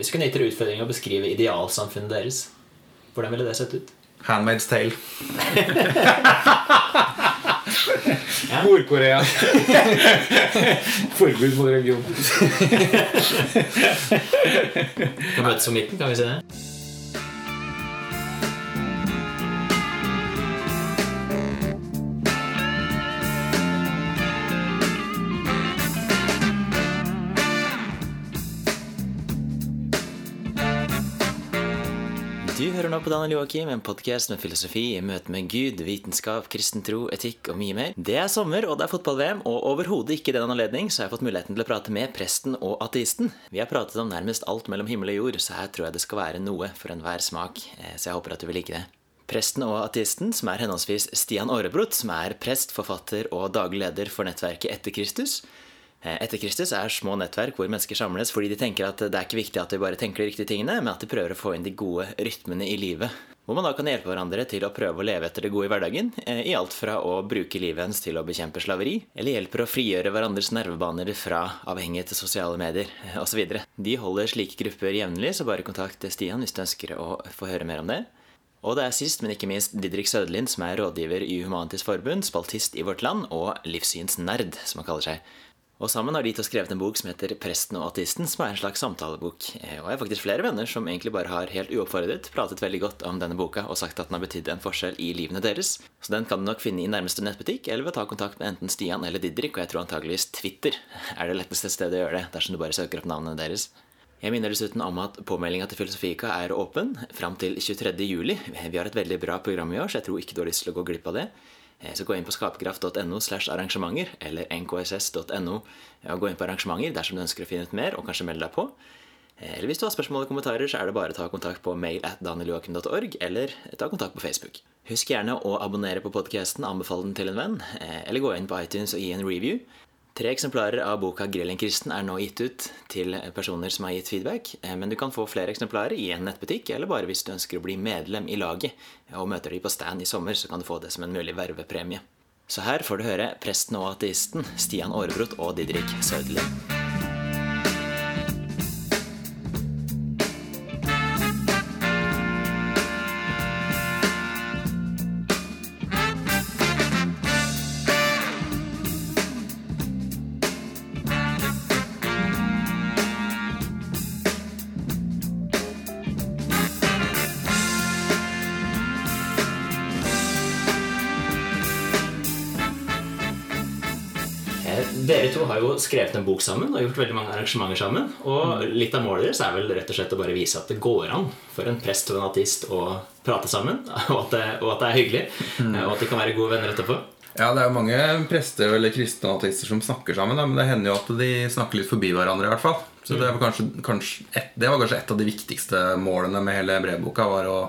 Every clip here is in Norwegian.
Hvis du kunne gitt dere utfordringen å beskrive idealsamfunnet deres, hvordan ville det sett ut? Handmaid's Tale. Nord-Korea. Forbud mot religion. Kan møtes på midten, kan vi si det? Daniel Joakim, en podkast med filosofi i møte med Gud, vitenskap, kristen tro, etikk og mye mer. Det er sommer, og det er fotball-VM, og overhodet ikke i den anledning så har jeg fått muligheten til å prate med presten og ateisten. Vi har pratet om nærmest alt mellom himmel og jord, så her tror jeg det skal være noe for enhver smak, eh, så jeg håper at du vil like det. Presten og ateisten, som er henholdsvis Stian Aarebrot, som er prest, forfatter og daglig leder for nettverket Etter Kristus, Etter Kristus er små nettverk hvor mennesker samles fordi de tenker at det er ikke viktig at de bare tenker de riktige tingene, men at de prøver å få inn de gode rytmene i livet. Hvor man da kan hjelpe hverandre til å prøve å leve etter det gode i hverdagen, eh, i alt fra å bruke livet ens til å bekjempe slaveri, eller hjelper å frigjøre hverandres nervebaner fra avhengighet til sosiale medier, eh, osv. De holder slike grupper jevnlig, så bare kontakt Stian hvis du ønsker å få høre mer om det. Og det er sist, men ikke minst Didrik Søderlind, som er rådgiver i Humanitisk Forbund, spaltist i Vårt Land og livssynsnerd, som han kaller seg. Og sammen har de to skrevet en bok som heter 'Presten og ateisten', som er en slags samtalebok. Eh, Og jeg har faktisk flere venner som egentlig bare har helt uoppfordret pratet veldig godt om denne boka og sagt at den har betydd en forskjell i livene deres. Så den kan du nok finne i nærmeste nettbutikk, eller ved å ta kontakt med enten Stian eller Didrik, og jeg tror antageligvis Twitter er det letteste stedet å gjøre det, dersom du bare søker opp navnene deres. Jeg minner dessuten om at påmeldinga til Filosofika er åpen fram til 23. juli. Vi har et veldig bra program i år, så jeg tror ikke du har lyst til å gå glipp av det. Eh, Så gå inn på skaperkraft.no slash arrangementer eller nkss.no og gå inn på arrangementer dersom du ønsker å finne ut mer og kanskje melde deg på. Eh, Eller hvis du har spørsmål og kommentarer, så er det bare å ta kontakt på mail at danieljoakim.org eller ta kontakt på Facebook. Husk gjerne å abonnere på podkasten, anbefale den til en venn, eh, eller gå inn på iTunes og gi en review. Tre eksemplarer av boka 'Grillen kristen' er nå gitt ut til personer som har gitt feedback, eh, men du kan få flere eksemplarer i en nettbutikk, eller bare hvis du ønsker å bli medlem i laget og møter de på stand i sommer, så kan du få det som en mulig vervepremie. Så her får du høre presten og ateisten Stian Aarebrot og Didrik Søderlind. Skrevet en bok sammen og gjort veldig mange arrangementer sammen. Og litt av målet deres er vel rett og slett å bare vise at det går an for en prest og en ateist å prate sammen, og at det, og at det er hyggelig, eh, og at de kan være gode venner etterpå. Ja, det er jo mange prester eller kristne ateister som snakker sammen, men det hender jo at de snakker litt forbi hverandre. i hvert fall Så det, var kanskje, kanskje et, det var kanskje et av de viktigste målene med hele brevboka. Var å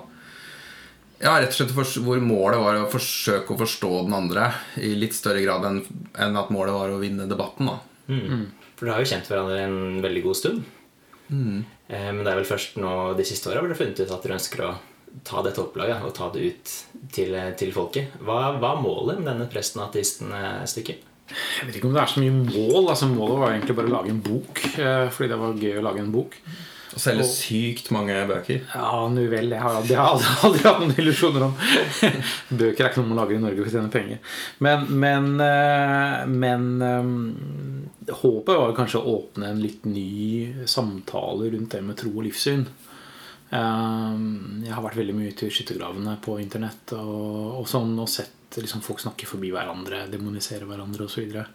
ja, rett og slett for, Hvor målet var å forsøke å forstå den andre i litt større grad enn enn at målet var å vinne debatten. da For dere har jo kjent hverandre en veldig god stund. Eh, Men det er vel først nå de siste åra dere har funnet ut at dere ønsker å ta dette opplaget og ta det ut til, til folket. Hva er målet med denne presten og ateisten-stykket? Jeg vet ikke om det er så mye mål. Altså Målet var egentlig bare å lage en bok. eh, Fordi det var gøy å lage en bok. Å selge sykt mange bøker. Ja, nu vel. Det har jeg aldri, aldri hatt noen illusjoner om. Bøker er ikke noe man lager i Norge for å tjene penger. Men, men, eh, men eh, håpet var kanskje å åpne en litt ny samtale rundt det med tro og livssyn. Eh, Jeg har vært veldig mye i skyttergravene på internett og, og sånn og sett liksom, folk snakke forbi hverandre, demonisere hverandre osv. Og, så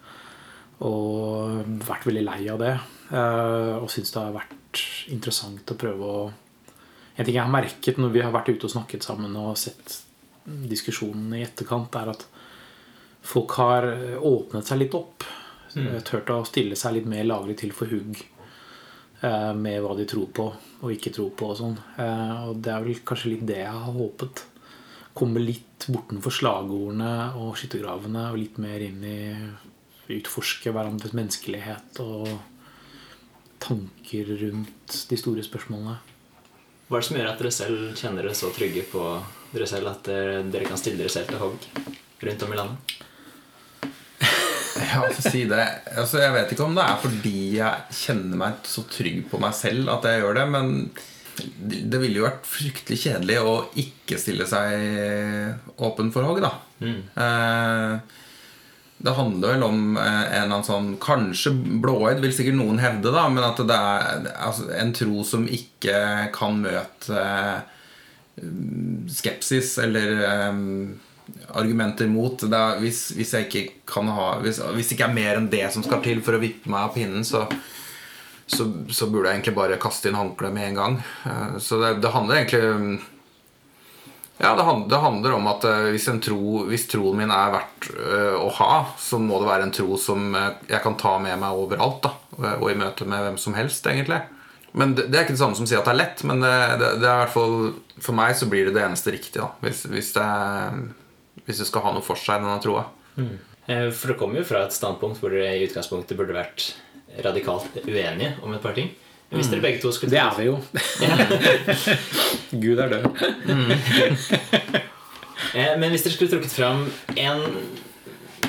og vært veldig lei av det. Eh, Og syns det har vært interessant å prøve å En ting jeg har merket når vi har vært ute og snakket sammen og sett diskusjonen i etterkant, er at folk har åpnet seg litt opp. Turt å stille seg litt mer laglig til for hugg eh, med hva de tror på og ikke tror på og sånn. Eh, Og det er vel kanskje litt det jeg har håpet. Komme litt bortenfor slagordene og skyttergravene og litt mer inn i utforske hverandres menneskelighet og tanker rundt de store spørsmålene. Hva er det som gjør at dere selv kjenner dere så trygge på dere selv at dere, kan stille dere selv til hogg rundt om i landet? Ja, altså, si det. Altså, jeg vet ikke om det er fordi jeg kjenner meg så trygg på meg selv at jeg gjør det, men det ville jo vært fryktelig kjedelig å ikke stille seg åpen for hogg, da. Eh, det handler vel om eh, en eller annen sånn Kanskje blåøyd, vil sikkert noen hevde, da, men at det er altså, en tro som ikke kan møte eh, skepsis eller um, argumenter mot. Er, hvis, hvis jeg ikke kan ha hvis, hvis det ikke er mer enn det som skal til for å vippe meg av pinnen, så, så, så burde jeg egentlig bare kaste inn håndkleet med en gang. Så det, det handler egentlig ja, det handler, det handler om at eh, hvis, tro, hvis troen min er verdt eh, å ha, så må det være en tro som eh, jeg kan ta med meg overalt. da, og- i møte med hvem som helst, egentlig. Men det, det er ikke det samme som å si at det er lett, men det, det, er hvert fall For meg så blir det det eneste riktige, da, hvis, hvis, det, hvis det skal ha noe for seg, denne troa. Mm. For det kommer jo fra et standpunkt hvor dere i utgangspunktet burde vært radikalt uenige om et par ting. Hvis dere begge to skulle Det er vi jo. Gud er død. Eh, Men hvis dere skulle trukket fram en,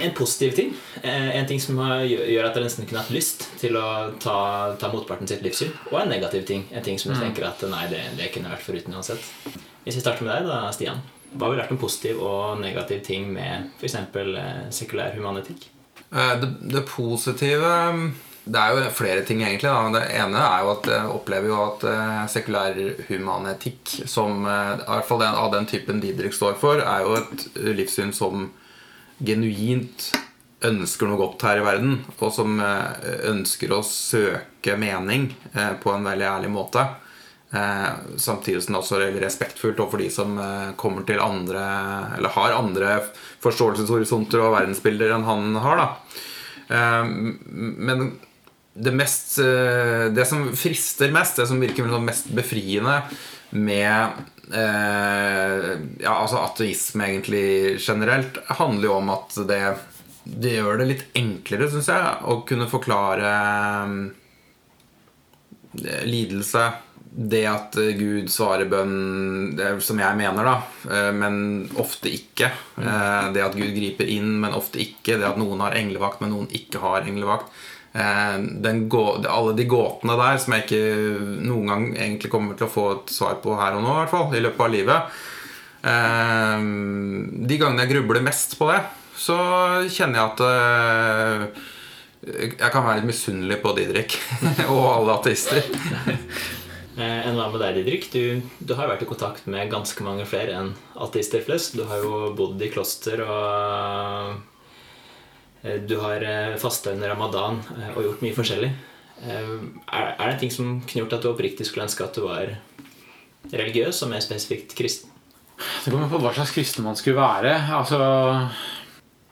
en positiv ting, eh, en ting som gjør at dere nesten kunne hatt lyst til å ta, ta motparten sitt livssyn, og en negativ ting, en ting som du tenker at nei, det, det kunne vært foruten uansett. Hvis vi starter med deg, da, Stian. Hva ville vært en positiv og negativ ting med f.eks. sekulær humanetikk? Eh, Det, det positive Det er jo flere ting, egentlig. Da. Det ene er jo at jeg opplever jo at eh, sekulær humanetikk, som eh, i hvert fall den, av den typen Didrik står for, er jo et livssyn som genuint ønsker noe godt her i verden, og som eh, ønsker å søke mening eh, på en veldig ærlig måte. Eh, samtidig som det også er respektfullt overfor de som eh, kommer til andre Eller har andre forståelseshorisonter og verdensbilder enn han har. da Eh, men det mest eh, Det som frister mest, det som virker mest befriende med eh, ja, altså ateisme egentlig generelt, handler jo om at det, det gjør det litt enklere, syns jeg, å kunne forklare eh, lidelse. Det at Gud svarer bønn, det som jeg mener, da, men ofte ikke. Eh, Det at Gud griper inn, men ofte ikke. Det at noen har englevakt, men noen ikke har englevakt. Eh, gå, alle de gåtene der som jeg ikke noen gang egentlig kommer til å få et svar på her og nå, i hvert fall, i løpet av livet. Eh, De gangene jeg grubler mest på det, så kjenner jeg at eh, jeg kan være litt misunnelig på Didrik og alle ateister. Enn hva med deg, Didrik? Du, du har vært i kontakt med ganske mange flere enn ateister flest. Du har jo bodd i kloster og Du har eh, fasta under ramadan eh, og gjort mye forskjellig. Eh, er det ting som kunne gjort at du oppriktig skulle ønske at du var religiøs, og mer spesifikt kristen? Det kommer på hva slags kristen man skulle være. Altså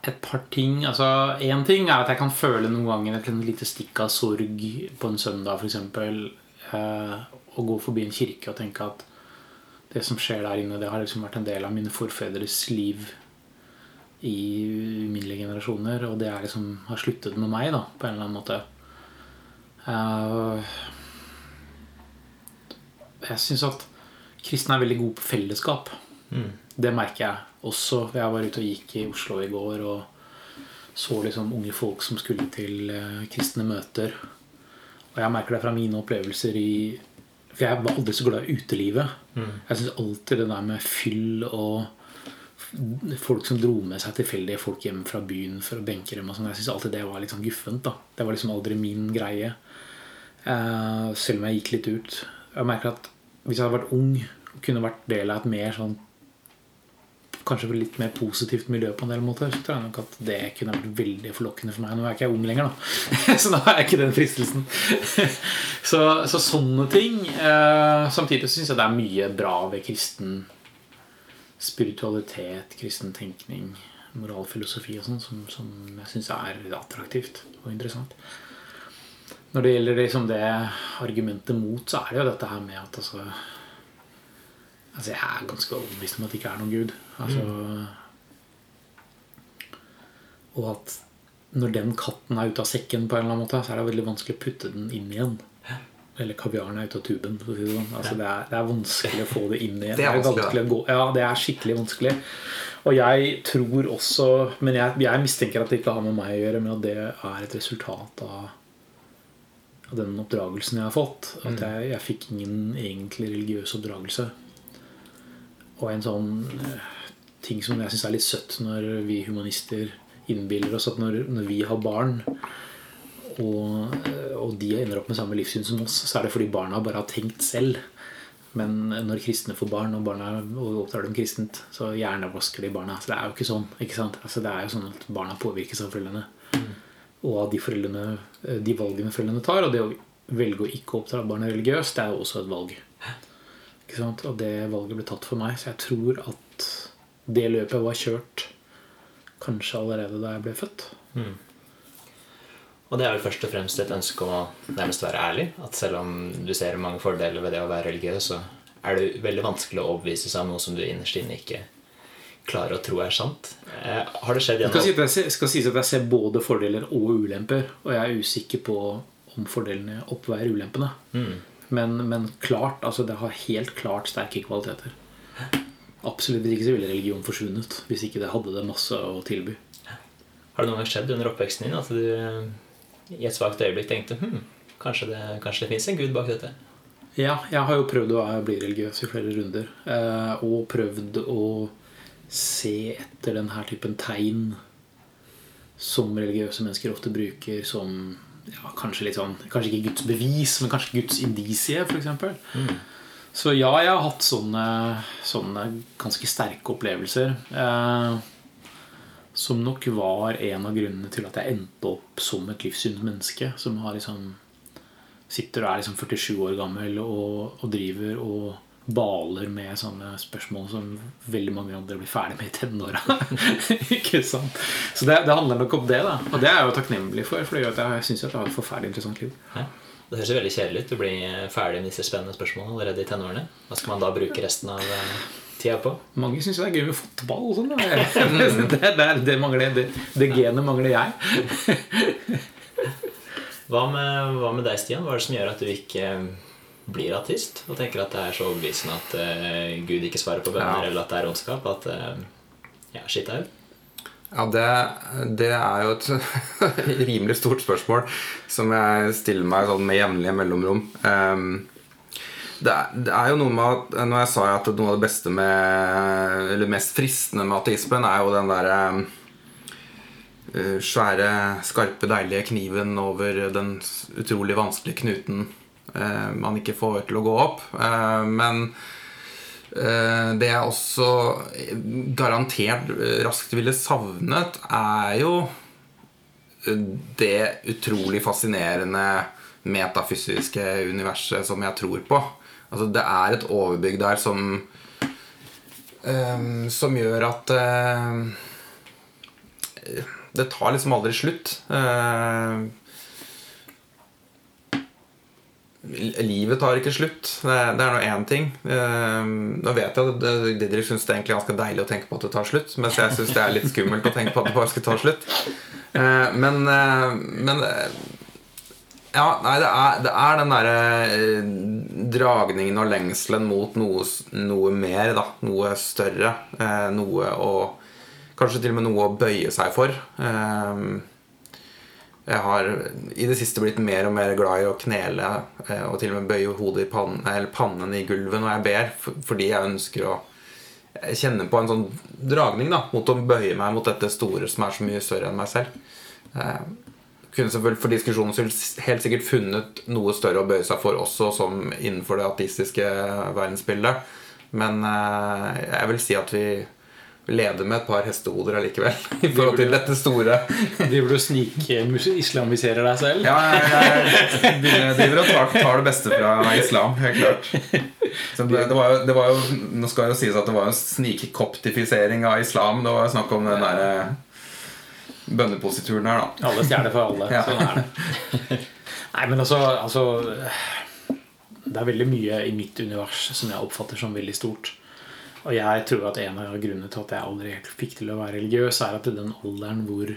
et par ting altså Én ting er at jeg kan føle noen ganger et lite stikk av sorg på en søndag, f.eks. Eh, å gå forbi en kirke og tenke at det som skjer der inne, det har liksom vært en del av mine forfedres liv i mine generasjoner, og det er liksom har sluttet med meg, da, på en eller annen måte. Eh, jeg syns at kristne er veldig gode på fellesskap. Det merker jeg også. Jeg var ute og gikk i Oslo i går og så liksom unge folk som skulle til eh, kristne møter. Og jeg merker det fra mine opplevelser i For jeg var aldri så glad i utelivet. Jeg syns alltid det der med fyll og folk som dro med seg tilfeldige folk hjem fra byen for å benke dem og sånn. Jeg syns alltid det var litt sånn guffent. da Det var liksom aldri min greie. Uh, selv om jeg gikk litt ut. Jeg merker at hvis jeg hadde vært ung kunne vært del av et mer sånn Kanskje litt mer positivt miljø på en del måter, så tror jeg nok at det kunne vært veldig forlokkende for meg. Nå er jeg ikke ung lenger, da. Så da har jeg ikke den fristelsen. Så, så sånne ting. Uh, samtidig syns jeg det er mye bra ved kristen spiritualitet, kristen tenkning, moralfilosofi og sånn, som, som jeg syns er attraktivt og interessant. Når det gjelder liksom det argumentet mot, så er det jo dette her med at altså Altså, jeg er ganske overbevist om at det ikke er noen gud. Altså Og at når den katten er ute av sekken, på en eller annen måte så er det veldig vanskelig å putte den inn igjen. Eller kaviaren er ute av tuben. Si det, sånn. altså, det, er, det er vanskelig å få det inn igjen. Det er vanskelig, å gå. Ja, det er skikkelig vanskelig. Og jeg tror også Men jeg, jeg mistenker at det ikke har med meg å gjøre, men at det er et resultat av, av den oppdragelsen jeg har fått. At jeg, jeg fikk ingen egentlig religiøs oppdragelse. Og en sånn eh, ting som jeg syns er litt søtt når vi humanister innbiller oss at når, når vi har barn, og, og de ender opp med samme livssyn som oss, så er det fordi barna bare har tenkt selv. Men når kristne får barn, og barna og oppdrar dem kristent, så hjernevasker de barna. Så det er jo ikke sånn. ikke sant? Altså, det er jo sånn at barna påvirkes av foreldrene. Og av de, foreldrene, de valgene foreldrene tar. Og det å velge å ikke oppdra barna religiøst, det er jo også et valg. Ikke sant? Og det valget ble tatt for meg. Så jeg tror at det løpet var kjørt kanskje allerede da jeg ble født. Og det er vel først og fremst et ønske om å nærmest være ærlig. At selv om du ser mange fordeler ved det å være religiøs, så er det veldig vanskelig å overbevise seg om noe som du innerst inne ikke klarer å tro er sant. Eh, har det skjedd Det skal, si jeg skal sies at jeg ser både fordeler og ulemper, og jeg er usikker på om fordelene oppveier ulempene. Men, men klart, altså det har helt klart sterke kvaliteter. Absolutt hvis ikke så ville religion forsvunnet hvis ikke det hadde det masse å tilby. Har det noen gang skjedd under oppveksten din at du i et svakt øyeblikk tenkte hm, kanskje det, kanskje det fins en gud bak dette? Ja, jeg har jo prøvd å bli religiøs i flere runder. eh, Og prøvd å se etter denne typen tegn som religiøse mennesker ofte bruker som ja, kanskje litt sånn Kanskje ikke Guds bevis, men kanskje Guds indisie, f.eks. Så ja, jeg har hatt sånne, sånne ganske sterke opplevelser. Eh, som nok var en av grunnene til at jeg endte opp som et livssynt menneske. Som liksom sitter og er liksom 47 år gammel og, og driver og baler med sånne spørsmål som veldig mange andre blir ferdig med i tenåra. Ikke sant? Så det, det handler nok om det. da Og det er jeg jo takknemlig for, for det gjør at jeg syns jeg har et forferdelig interessant liv. Ja. Det høres jo veldig kjedelig ut. Du blir ferdig med disse spennende spørsmålene allerede i tenårene. Hva skal man da bruke resten av eh, tida på? Mange syns det er gøy med fotball og sånn. Det, det, det, mangler, det, det genet mangler jeg. Hva med, hva med deg, Stian? Hva er det som gjør at du ikke eh, blir ateist? Og tenker at det er så overbevisende at uh, Gud ikke svarer på bønner, Ja. eller at det er ondskap? At uh, ja, skitt er jo Ja, det, det er jo et rimelig stort spørsmål som jeg stiller meg sånn med jevnlige mellomrom. Ehm, det, er, det er jo noe med at Når jeg sa at noe av det beste med Eller mest fristende med ateismen er jo den derre eh, svære, skarpe, deilige kniven over den utrolig vanskelige knuten eh, man ikke får til å gå opp. Eh, men Det jeg også garantert eh, raskt ville savnet, er jo eh, det utrolig fascinerende metafysiske universet som jeg tror på. Altså Det er et overbygg der som eh, Som gjør at eh, Det tar liksom aldri slutt. Eh, Livet tar ikke slutt. Det er, er nå én ting. Eh, nå vet jeg at Didrik syns det er ganske deilig å tenke på at det tar slutt, mens jeg syns det er litt skummelt å tenke på at det bare skal ta slutt. Eh, men, eh, men eh, Ja, nei, det er, det er den derre eh, dragningen og lengselen mot noe, noe mer, da. Noe større. Eh, noe å Kanskje til og med noe å bøye seg for. Eh, jeg har i det siste blitt mer og mer glad i å knele eh, og til og med bøye hodet i pannen, eller pannen i gulvet når jeg ber, fordi jeg ønsker å kjenne på en sånn dragning da, mot å bøye meg mot dette store som er så mye større enn meg selv. Jeg kunne selvfølgelig for diskusjonen skyld helt sikkert funnet noe større å bøye seg for også som innenfor det ateistiske verdensbildet. Men eh, jeg vil si at vi leder med et par hestehoder allikevel i forhold til dette store. Driver du og snikislamiserer deg selv? Ja, jeg, driver og tar, tar det beste fra islam, helt klart. Så det, det, var jo, det var jo, nå skal jo sies at det var en snikkoptifisering av islam. Det var jo snakk om den der bønneposituren her, da. Alle stjerner for alle. Ja. Sånn er det. Nei, men altså, altså Det er veldig mye i mitt univers som jeg oppfatter som veldig stort. Og jeg tror at en av grunnene til at jeg aldri fikk til å være religiøs, er at i den alderen hvor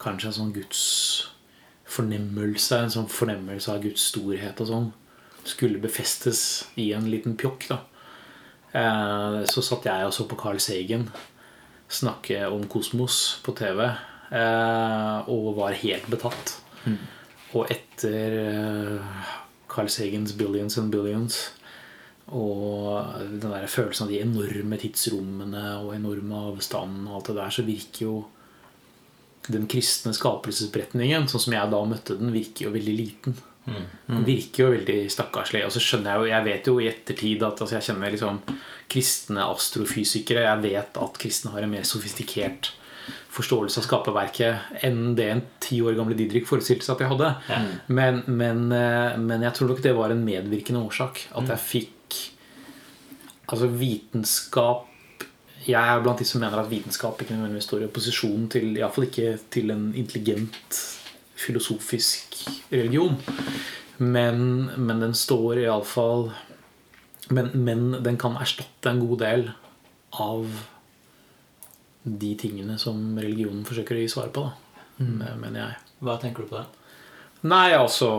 kanskje en sånn Guds fornemmelse, en sånn fornemmelse av Guds storhet og sånn, skulle befestes i en liten pjokk, da, eh, så satt jeg og så på Carl Sagen snakke om kosmos på TV, eh, og var helt betatt. Og etter eh, Carl Sagans 'Billions and Billions' og den der følelsen av de enorme tidsrommene og enorme avstanden og alt det der, så virker jo den kristne skapelsesberetningen, sånn som jeg da møtte den, virker jo veldig liten. Den virker jo veldig stakkarslig. Og så skjønner jeg jo Jeg vet jo i ettertid at altså jeg kjenner liksom kristne astrofysikere. Jeg vet at kristne har en mer sofistikert forståelse av skaperverket enn det en ti år gamle Didrik forestilte seg at jeg hadde. Men, men, eh, men jeg tror nok det var en medvirkende årsak. At jeg fikk Altså vitenskap Jeg er blant de som mener at vitenskap ikke nødvendigvis står i opposisjon til Iallfall ikke til en intelligent filosofisk religion. Men, men den står iallfall men, men den kan erstatte en god del av de tingene som religionen forsøker å gi svar på, da, mener jeg. Hva tenker du på det? Nei, altså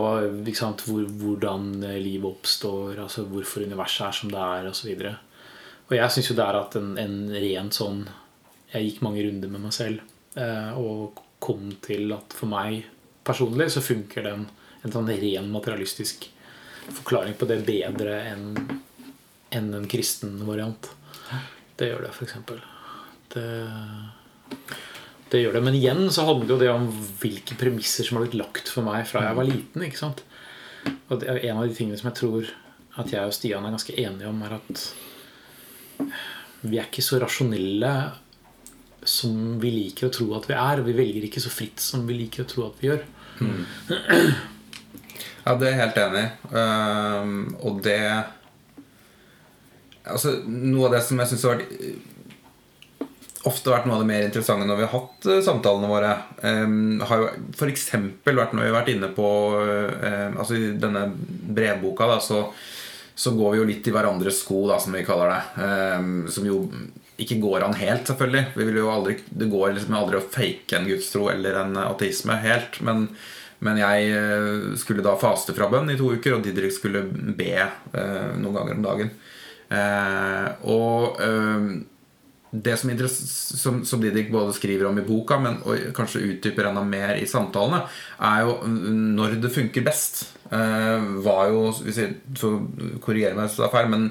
sant, hvor, hvordan livet oppstår, altså hvorfor universet er som det er, osv. Og, og jeg syns jo det er at en, en ren sånn Jeg gikk mange runder med meg selv eh, og kom til at for meg personlig så funker den en sånn ren materialistisk forklaring på det bedre enn enn en kristen variant. Det gjør det, f.eks. Det det gjør det. Men igjen så handler jo det om hvilke premisser som har blitt lagt for meg fra jeg var liten. ikke sant? Og det er En av de tingene som jeg tror at jeg og Stian er ganske enige om, er at vi er ikke så rasjonelle som vi liker å tro at vi er. Vi velger ikke så fritt som vi liker å tro at vi gjør. Ja, det er jeg helt enig i. Um, og det Altså, noe av det som jeg syns har vært ofte vært noe av det mer interessante når vi har hatt eh, samtalene våre, um, har jo f.eks. vært når vi har vært inne på um, Altså i denne brevboka, da, så, så går vi jo litt i hverandres sko, da, som vi kaller det. Um, som jo ikke går an helt, selvfølgelig. Vi vil jo aldri, det går liksom aldri å fake en gudstro eller en ateisme helt. Men, men jeg eh, skulle da faste fra bønn i to uker, og Didrik skulle be uh, noen ganger om dagen. Uh, og eh, det som, som, som Didrik både skriver om i boka, men kanskje utdyper enda mer i samtalene, er jo når det funker best. Eh, var jo hvis jeg får korrigere meg hvis det er feil, men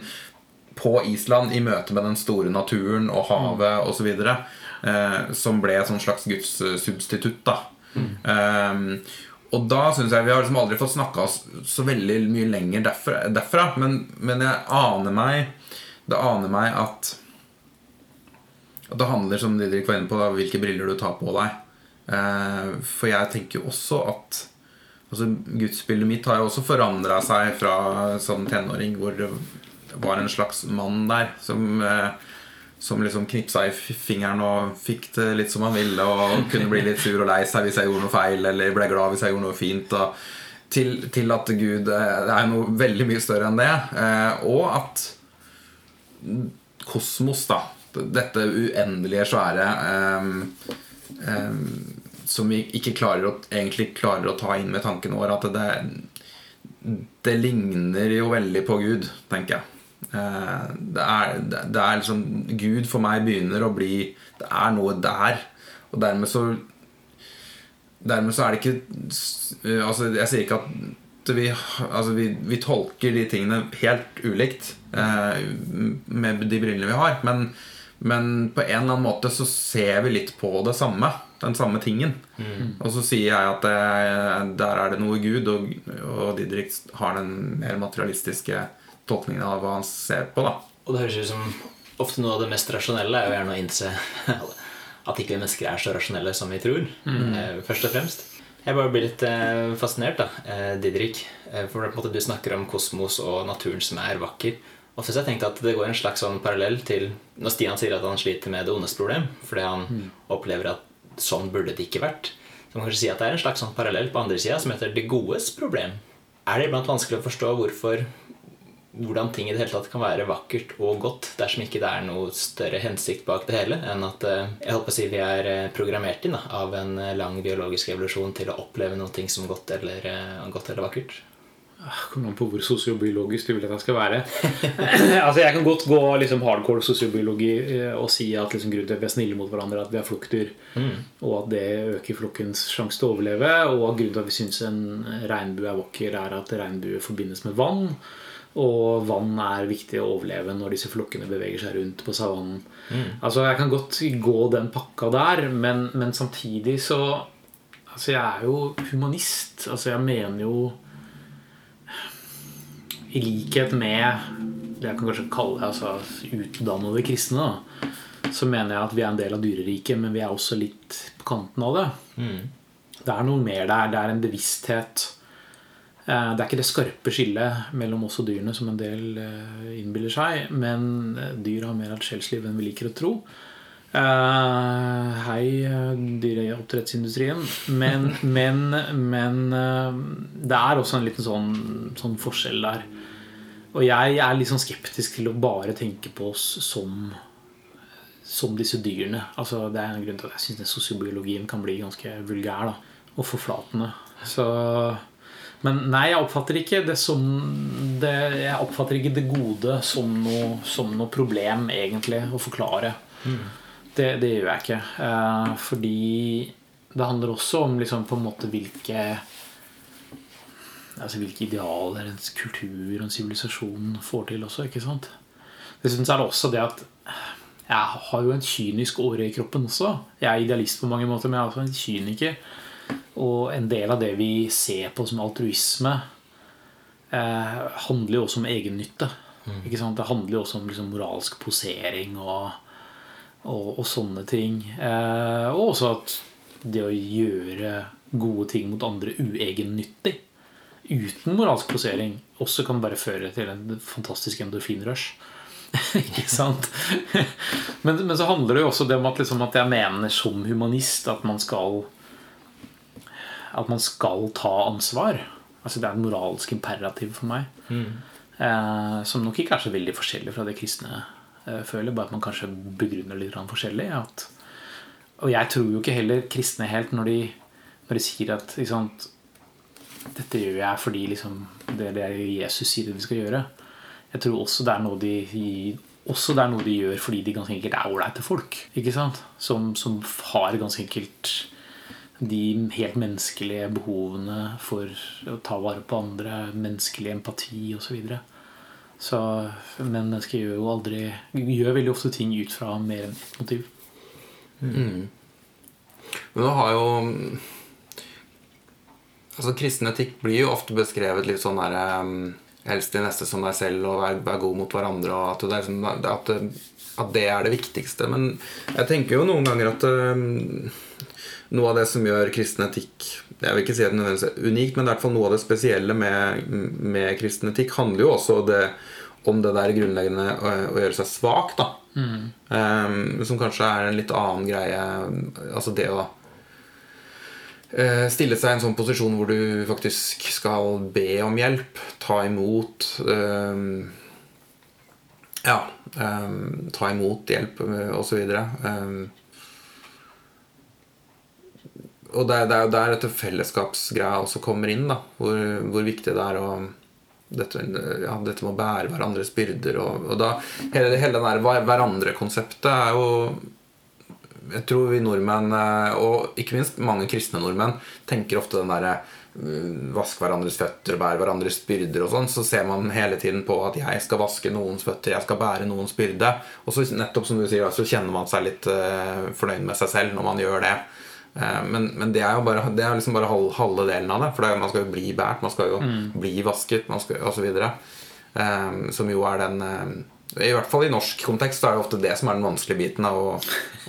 på Island i møte med den store naturen og havet osv. Eh, som ble et slags gudssubstitutt. da eh, Og da syns jeg vi har liksom aldri fått snakka så veldig mye lenger derfra. derfra men, men aner meg det aner meg at at det handler som Didrik var inne på, da, hvilke briller du tar på deg. Eh, for jeg tenker jo også at altså, Gudsbildet mitt har jo også forandra seg fra som tenåring, hvor det var en slags mann der som, eh, som liksom knipsa i fingeren og fikk det litt som han ville, og kunne bli litt sur og lei seg hvis jeg gjorde noe feil, eller ble glad hvis jeg gjorde noe fint. Og til, til at Gud Det er noe veldig mye større enn det. Eh, og at kosmos, da. Dette uendelige svære ehm, ehm, som vi ikke klarer å, egentlig klarer å ta inn med tanken vår. At det, det ligner jo veldig på Gud, tenker jeg. Eh, det er, det er liksom Gud for meg begynner å bli Det er noe der. Og dermed så Dermed så er det ikke Altså Jeg sier ikke at vi, altså vi, vi tolker de tingene helt ulikt eh, med de brillene vi har. Men, men på en eller annen måte så ser vi litt på det samme. Den samme tingen. Og så sier jeg at det, der er det noe Gud, og, og Didrik har den mer materialistiske tolkningen av hva han ser på. da Og det høres ut som ofte noe av det mest rasjonelle er jo gjerne å innse at ikke vi mennesker er så rasjonelle som vi tror. Mm. Først og fremst. Jeg bare blir litt eh, fascinert, da, eh, Didrik. eh, For du snakker om kosmos og naturen som er vakker. Og så har jeg tenkt at det går en slags sånn parallell til når Stian sier at han sliter med det ondes problem, fordi han opplever at sånn burde det ikke vært. Så man kan kanskje si at det er en slags sånn parallell på andre sida som heter det godes problem. Er det iblant vanskelig å forstå hvorfor hvordan ting i det hele tatt kan være vakkert og godt dersom ikke det er noe større hensikt bak det hele enn at eh, jeg håper å si vi er eh, programmert inn da, av en eh, lang biologisk evolusjon til å oppleve noe som godt eller, godt eller vakkert. Kommer an på hvor sosiobiologisk du vil at jeg skal være. altså Jeg kan godt gå liksom hardcore sosiobiologi eh, og si at liksom grunnen til at vi er snille mot hverandre, er at vi er flokkdyr. Og at det øker flokkens sjanse til å overleve. Og at grunnen til at vi syns en regnbue er vakker, er at regnbue forbindes med vann. Og vann er viktig å overleve når disse flokkene beveger seg rundt på savannen. Altså Jeg kan godt gå den pakka der, men, men samtidig så Altså Jeg er jo humanist. Altså Jeg mener jo i likhet med det jeg kan kanskje kalle altså, utdannede kristne, da, så mener jeg at vi er en del av dyreriket, men vi er også litt på kanten av det. Det er noe mer der. Det er en bevissthet. Eh, Det er ikke det skarpe skillet mellom oss og dyrene som en del eh, innbiller seg, men eh, dyr har mer av et sjelsliv enn vi liker å tro. Eh, hei, dyreoppdrettsindustrien. Men, men, men uh, det er også en liten sånn, sånn forskjell der. Og jeg er litt sånn skeptisk til å bare tenke på oss som som disse dyrene. Altså, det er en grunn til at jeg syns sosiobiologien kan bli ganske vulgær da, og forflatende. Så, men nei, jeg oppfatter ikke det som det, Jeg oppfatter ikke det gode som noe, som noe problem, egentlig, å forklare. Det, det gjør jeg ikke. Eh, fordi det handler også om liksom, på en måte hvilke altså hvilke idealer en kultur og en sivilisasjon får til også. ikke sant? Dessuten er det også det at jeg har jo en kynisk åre i kroppen også. Jeg er idealist på mange måter, men jeg er også en kyniker. Og en del av det vi ser på som altruisme, eh, handler jo også om egennytte. Ikke sant? Det handler jo også om liksom, moralsk posering og, og, og sånne ting. Eh, og også at det å gjøre gode ting mot andre uegennyttig uten moralsk posering også kan bare føre til en fantastisk endorfinrush. Ikke sant? men, men så handler det jo også det om at, liksom, at jeg mener som humanist at man skal At man skal ta ansvar. Altså Det er en moralsk imperativ for meg. Eh, som nok ikke er så veldig forskjellig fra det kristne eh, føler. Bare at man kanskje begrunner litt forskjellig. At, og jeg tror jo ikke heller kristne helt når de, når de sier at liksom, dette gjør jeg fordi liksom, det er det Jesus sier de skal gjøre. Jeg tror også det er noe de, også det er noe de gjør fordi de ganske enkelt er ålreite folk. Ikke sant? Som, som har ganske enkelt de helt menneskelige behovene for å ta vare på andre, menneskelig empati osv. Så videre. Så, men mennesker gjør jo aldri Gjør veldig ofte ting ut fra mer enn ett motiv. Men nå har jo Altså Kristen etikk blir jo ofte beskrevet litt sånn der um, Helst de neste som deg selv, og vær, vær god mot hverandre. Og at det, er liksom, at, det, at det er det viktigste. Men jeg tenker jo noen ganger at um, noe av det som gjør kristen etikk Jeg vil ikke si at det er unikt, men det er i hvert fall noe av det spesielle med, med kristen etikk handler jo også det, om det der grunnleggende å, å gjøre seg svak. da um, Som kanskje er en litt annen greie. Altså det å eh, stille seg i en sånn posisjon hvor du faktisk skal be om hjelp, ta imot um, Ja, um, ta imot hjelp eh, osv. Um, og det det er jo der dette fellesskapsgreia også kommer inn, da, hvor, hvor viktig det er å dette, ja, dette med å bære hverandres byrder. Og, og da, hele, hele det der hverandre-konseptet er jo Jeg tror vi nordmenn, eh, og ikke minst mange kristne nordmenn, tenker ofte den derre mm, Vask hverandres føtter, bære hverandres byrder og sånn. Så ser man hele tiden på at jeg skal vaske noens føtter, jeg skal bære noens byrde. Og så nettopp som du sier, så kjenner man seg litt eh, fornøyd med seg selv når man gjør det. Eh, Men, men det er jo bare, det er liksom bare halv, halve delen av det. For det, er- man skal jo bli båret, man skal jo bli vasket osv. Um. Eh, som jo er den eh, I hvert fall i norsk kontekst så er det ofte det som er den vanskelige biten av å,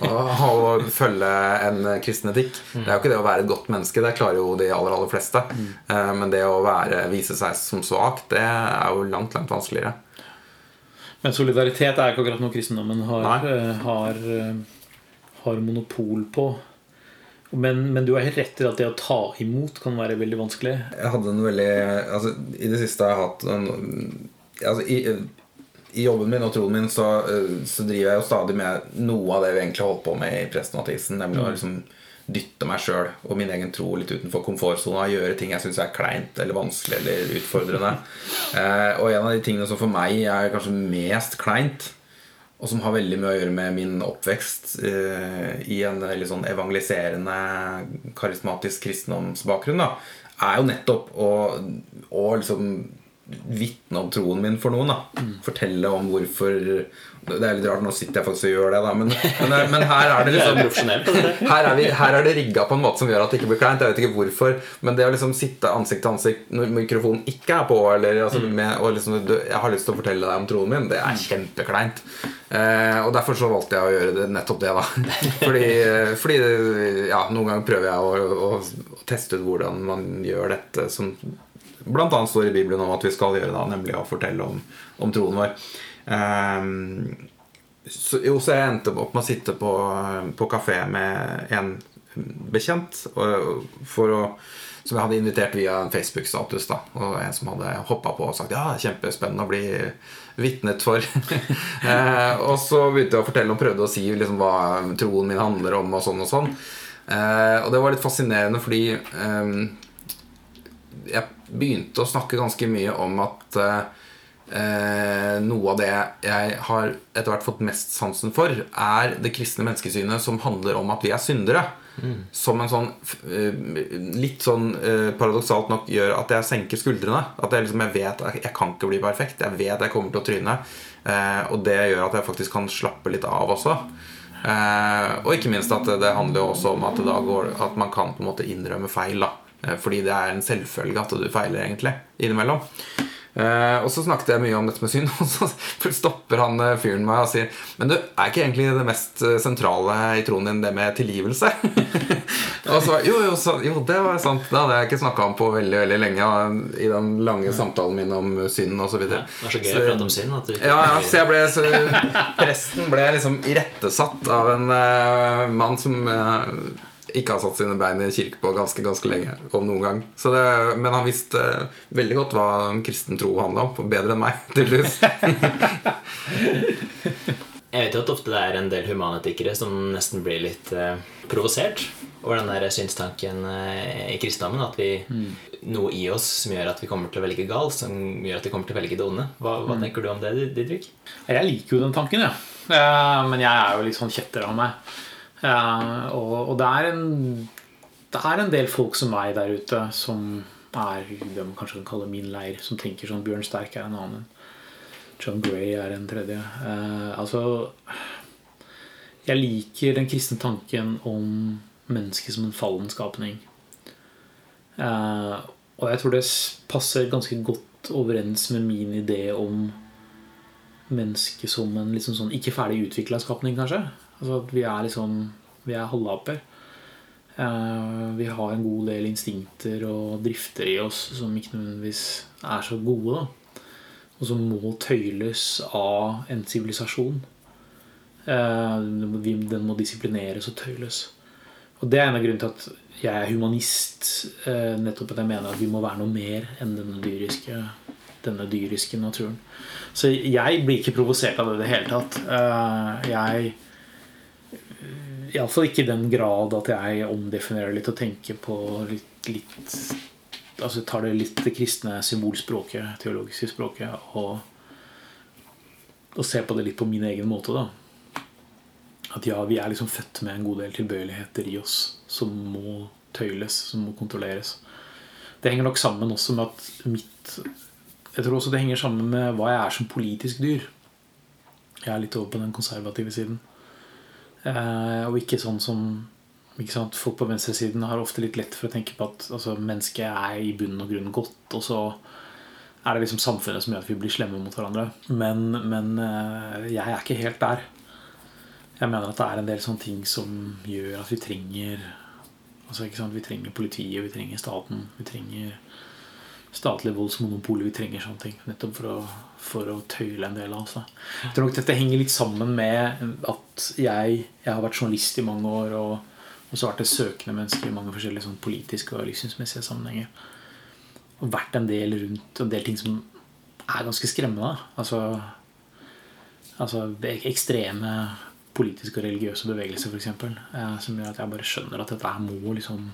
å, å følge en kristen etikk. Det er jo ikke det å være et godt menneske, det klarer jo de aller, aller fleste. Eh, men det å være, vise seg som svak, det er jo langt, langt vanskeligere. Men solidaritet er ikke akkurat noe kristendommen har, har, har monopol på. Men, men du har helt rett i at det å ta imot kan være veldig vanskelig. Jeg hadde en veldig altså, I det siste har jeg hatt en, altså, i, I jobben min og troen min så, eh, så driver jeg jo stadig med noe av det vi egentlig holdt på med i Presten og ateisten. Nemlig å liksom dytte meg sjøl og min egen tro litt utenfor komfortsona. Gjøre ting jeg syns er kleint eller vanskelig eller utfordrende. Eh, og en av de tingene som for meg er kanskje mest kleint, og som har veldig mye å gjøre med min oppvekst eh, i en veldig sånn evangeliserende, karismatisk kristendomsbakgrunn, da, er jo nettopp å, å liksom vitne om troen min for noen. da Fortelle om hvorfor Det er litt rart, nå sitter jeg faktisk og gjør det, da, men, men, men her er det liksom dette. her er, vi, her er det rigga på en måte som gjør at det ikke blir kleint. Jeg vet ikke hvorfor, men det å liksom sitte ansikt til ansikt når mikrofonen ikke er på, eller, altså, med, og liksom, jeg har lyst til å fortelle deg om troen min, det er kjempekleint. Eh, og derfor så valgte jeg å gjøre det, nettopp det, da. Fordi, fordi ja, noen ganger prøver jeg å, å, å teste ut hvordan man gjør dette som annet står i Bibelen om at vi skal gjøre, da, nemlig å fortelle om, om troen vår. Ehm, så, jeg endte opp med å sitte på, på kafé med en bekjent for å, som jeg hadde invitert via en Facebook-status. Og en som hadde hoppa på og sagt ja, kjempespennende å bli vitnet for. eh, og så begynte jeg å fortelle og prøvde å si liksom, hva troen min handler om, og sånn og sånn. Eh, og det var litt fascinerende fordi eh, jeg begynte å snakke ganske mye om at eh, noe av det jeg har etter hvert fått mest sansen for, er det kristne menneskesynet som handler om at vi er syndere. Som en sånn eh, litt sånn eh, paradoksalt nok gjør at jeg senker skuldrene. At jeg liksom jeg vet at jeg kan ikke bli perfekt. Jeg vet jeg kommer til å tryne. Eh, og det gjør at jeg faktisk kan slappe litt av også. Eh, og ikke minst at det handler jo også om at, går, at man kan på en måte innrømme feil. da Eh, Fordi det er en selvfølge at du feiler egentlig innimellom. Eh, og så snakket jeg mye om dette med synd, og så stopper han eh, fyren meg og sier Men du, er ikke egentlig det mest eh, sentrale i troen din det med tilgivelse? og så jo, jo, så, jo, det var sant. Det hadde jeg ikke snakka om på veldig veldig lenge. I den lange samtalen min om synd osv. Det er så gøy å prate om synd. At du ikke Ja, ja, så jeg ble så, Presten ble liksom irettesatt av en uh, mann som eh, ikke har satt sine bein i kirke på ganske ganske lenge. Om noen gang så det, Men han visste eh, veldig godt hva kristen tro handla om. Bedre enn meg, tydeligvis. Jeg vet jo at ofte det er en del humanetikere som nesten blir litt eh, provosert over den der synstanken eh, i kristendommen. At vi noe i oss som gjør at vi kommer til å velge galt, som gjør at vi kommer til å velge det onde. Hva, hva tenker du om det, Didrik? Jeg liker jo den tanken, ja. Eh, Men jeg er jo litt sånn kjetter av meg. Eh, Og, og det, er en, det er en del folk som meg der ute som er det man kanskje kan kalle min leir, som tenker sånn Bjørn Sterk er en annen. John Gray er en tredje. Eh, altså Jeg liker den kristne tanken om mennesket som en fallen skapning. Eh, og jeg tror det passer ganske godt overens med min idé om mennesket som en liksom sånn ikke ferdig utvikla skapning, kanskje. Altså at vi er liksom Vi er halvaper. Eh, vi har en god del instinkter og drifter i oss som ikke nødvendigvis er så gode. da Og som må tøyles av en sivilisasjon. Eh, den må disiplineres og tøyles. Og det er en av grunnene til at jeg er humanist. eh, Nettopp at jeg mener at vi må være noe mer enn denne dyriske, denne dyriske naturen. Så jeg blir ikke provosert av det i det hele tatt. Jeg Iallfall ikke i den grad at jeg omdefinerer litt og tenker på litt, litt Altså tar det litt det kristne symbolspråket, teologiske språket, og, og ser på det litt på min egen måte, da. At ja, vi er liksom født med en god del tilbøyeligheter i oss som må tøyles, som må kontrolleres. Det henger nok sammen også med at mitt Jeg tror også det henger sammen med hva jeg er som politisk dyr. Jeg er litt over på den konservative siden. Eh, og ikke sånn som ikke sant? Folk på venstresiden har ofte litt lett for å tenke på at altså, mennesket er i bunn og grunn godt, og så er det liksom samfunnet som gjør at vi blir slemme mot hverandre. Men, men eh, jeg er ikke helt der. Jeg mener at det er en del sånne ting som gjør at vi trenger altså ikke sant? Vi trenger politiet, vi trenger staten, vi trenger statlige voldsmonopol, Vi trenger sånne ting nettopp for å, for å tøyle en del av oss. Jeg tror nok dette henger litt sammen med at jeg, jeg har vært journalist i mange år, og, og så vært et søkende menneske i mange forskjellige sånn politiske og livssynsmessige sammenhenger. Og vært en del rundt en del ting som er ganske skremmende. Altså, altså ekstreme politiske og religiøse bevegelser, f.eks. Eh, som gjør at jeg bare skjønner at dette her må liksom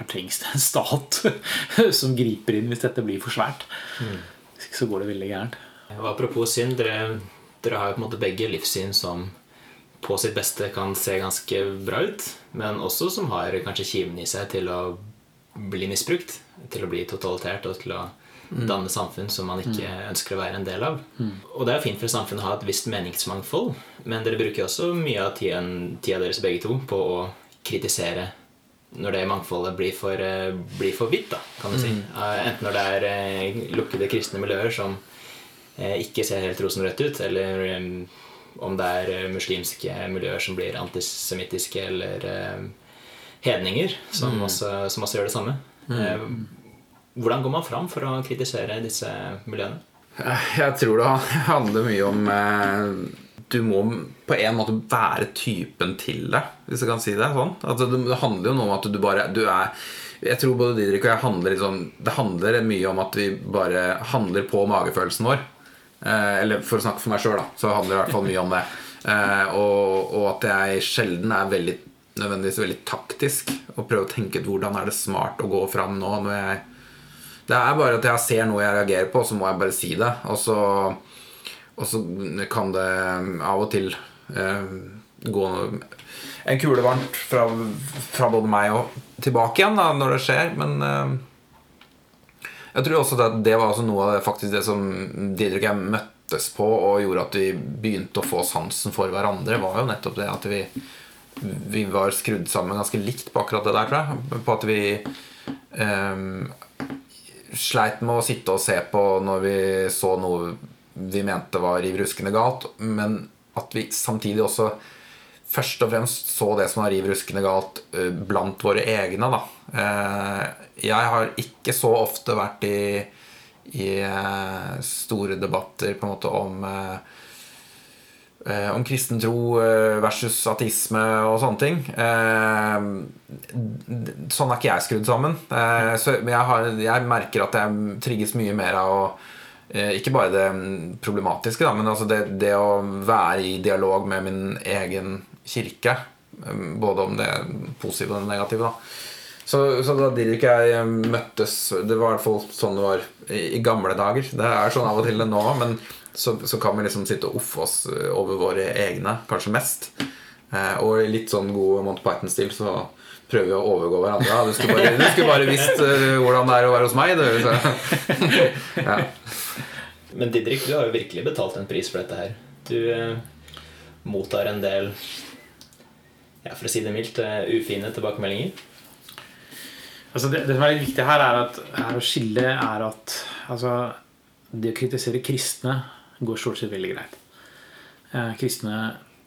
Her trengs det en stat som griper inn hvis dette blir for svært. Ikke så går det veldig gærent. Og apropos synd, dere, dere har jo på en måte begge livssyn som på sitt beste kan se ganske bra ut, men også som har kanskje kimen i seg til å bli misbrukt. Til å bli totalitært og til å danne samfunn som man ikke ønsker å være en del av. Og det er fint for samfunnet å ha et visst meningsmangfold, men dere bruker også mye av tiden, tida deres begge to på å kritisere når det mangfoldet blir for, eh, blir for vidt, da, kan du si. Mm. Enten når det er eh, lukkede kristne miljøer som eh, ikke ser helt rosenrødt ut, eller eh, om det er eh, muslimske miljøer som blir antisemittiske, eller eh, hedninger som, også, som også gjør det samme. Mm. hvordan går man fram for å kritisere disse miljøene? Jeg tror det handler mye om eh, Du må på en måte være typen til det, hvis jeg kan si det sånn. Altså, det handler jo noe om at du bare du er Jeg tror både Didrik og jeg handler sånn Det handler mye om at vi bare handler på magefølelsen vår. Eh, eller for å snakke for meg sjøl, da, så handler det i hvert fall mye om det. Eh, og, og at jeg sjelden er veldig nødvendigvis veldig taktisk og prøver å tenke ut hvordan er det smart å gå fram nå. når jeg det er bare at jeg ser noe jeg reagerer på, så må jeg bare si det. Og så, og så kan det av og til eh, gå en kule varmt fra, fra både meg og tilbake igjen da, når det skjer. Men eh, jeg tror også at det var også noe av det, faktisk det som Didrik og jeg møttes på og gjorde at vi begynte å få sansen for hverandre, var jo nettopp det at vi, vi var skrudd sammen ganske likt på akkurat det der, tror jeg. På at vi eh, sleit med å sitte og se på når vi så noe vi mente var riv ruskende galt, men at vi samtidig også først og fremst så det som var riv ruskende galt eh, blant våre egne. Da. Eh, Jeg har ikke så ofte vært i, i eh, store debatter på en måte om om kristen tro versus ateisme og sånne ting. Sånn er ikke jeg skrudd sammen. Så jeg, har, jeg merker at jeg trigges mye mer av å Ikke bare det problematiske, da, men altså det, det å være i dialog med min egen kirke. eh, Både om det positive og det negative. da så, så da Didrik og jeg møttes Det var i hvert fall sånn det var i, i gamle dager. Det er sånn av og til det nå, men så, så kan vi liksom sitte og offe oss eh, over våre egne, kanskje mest. Eh, og i litt sånn god Monty Python-stil så prøver vi å overgå hverandre. Ja, du skulle bare, du skulle bare visst eh, hvordan det er å være hos meg. Du. Så. Ja. Men Didrik, du har jo virkelig betalt en pris for dette her. Du eh, mottar en del, ja, for å si det mildt, eh, ufine tilbakemeldinger. Altså det, det som er litt viktig her, er, at, er å skille er at altså, det å kritisere kristne går stort sett veldig greit. Eh, kristne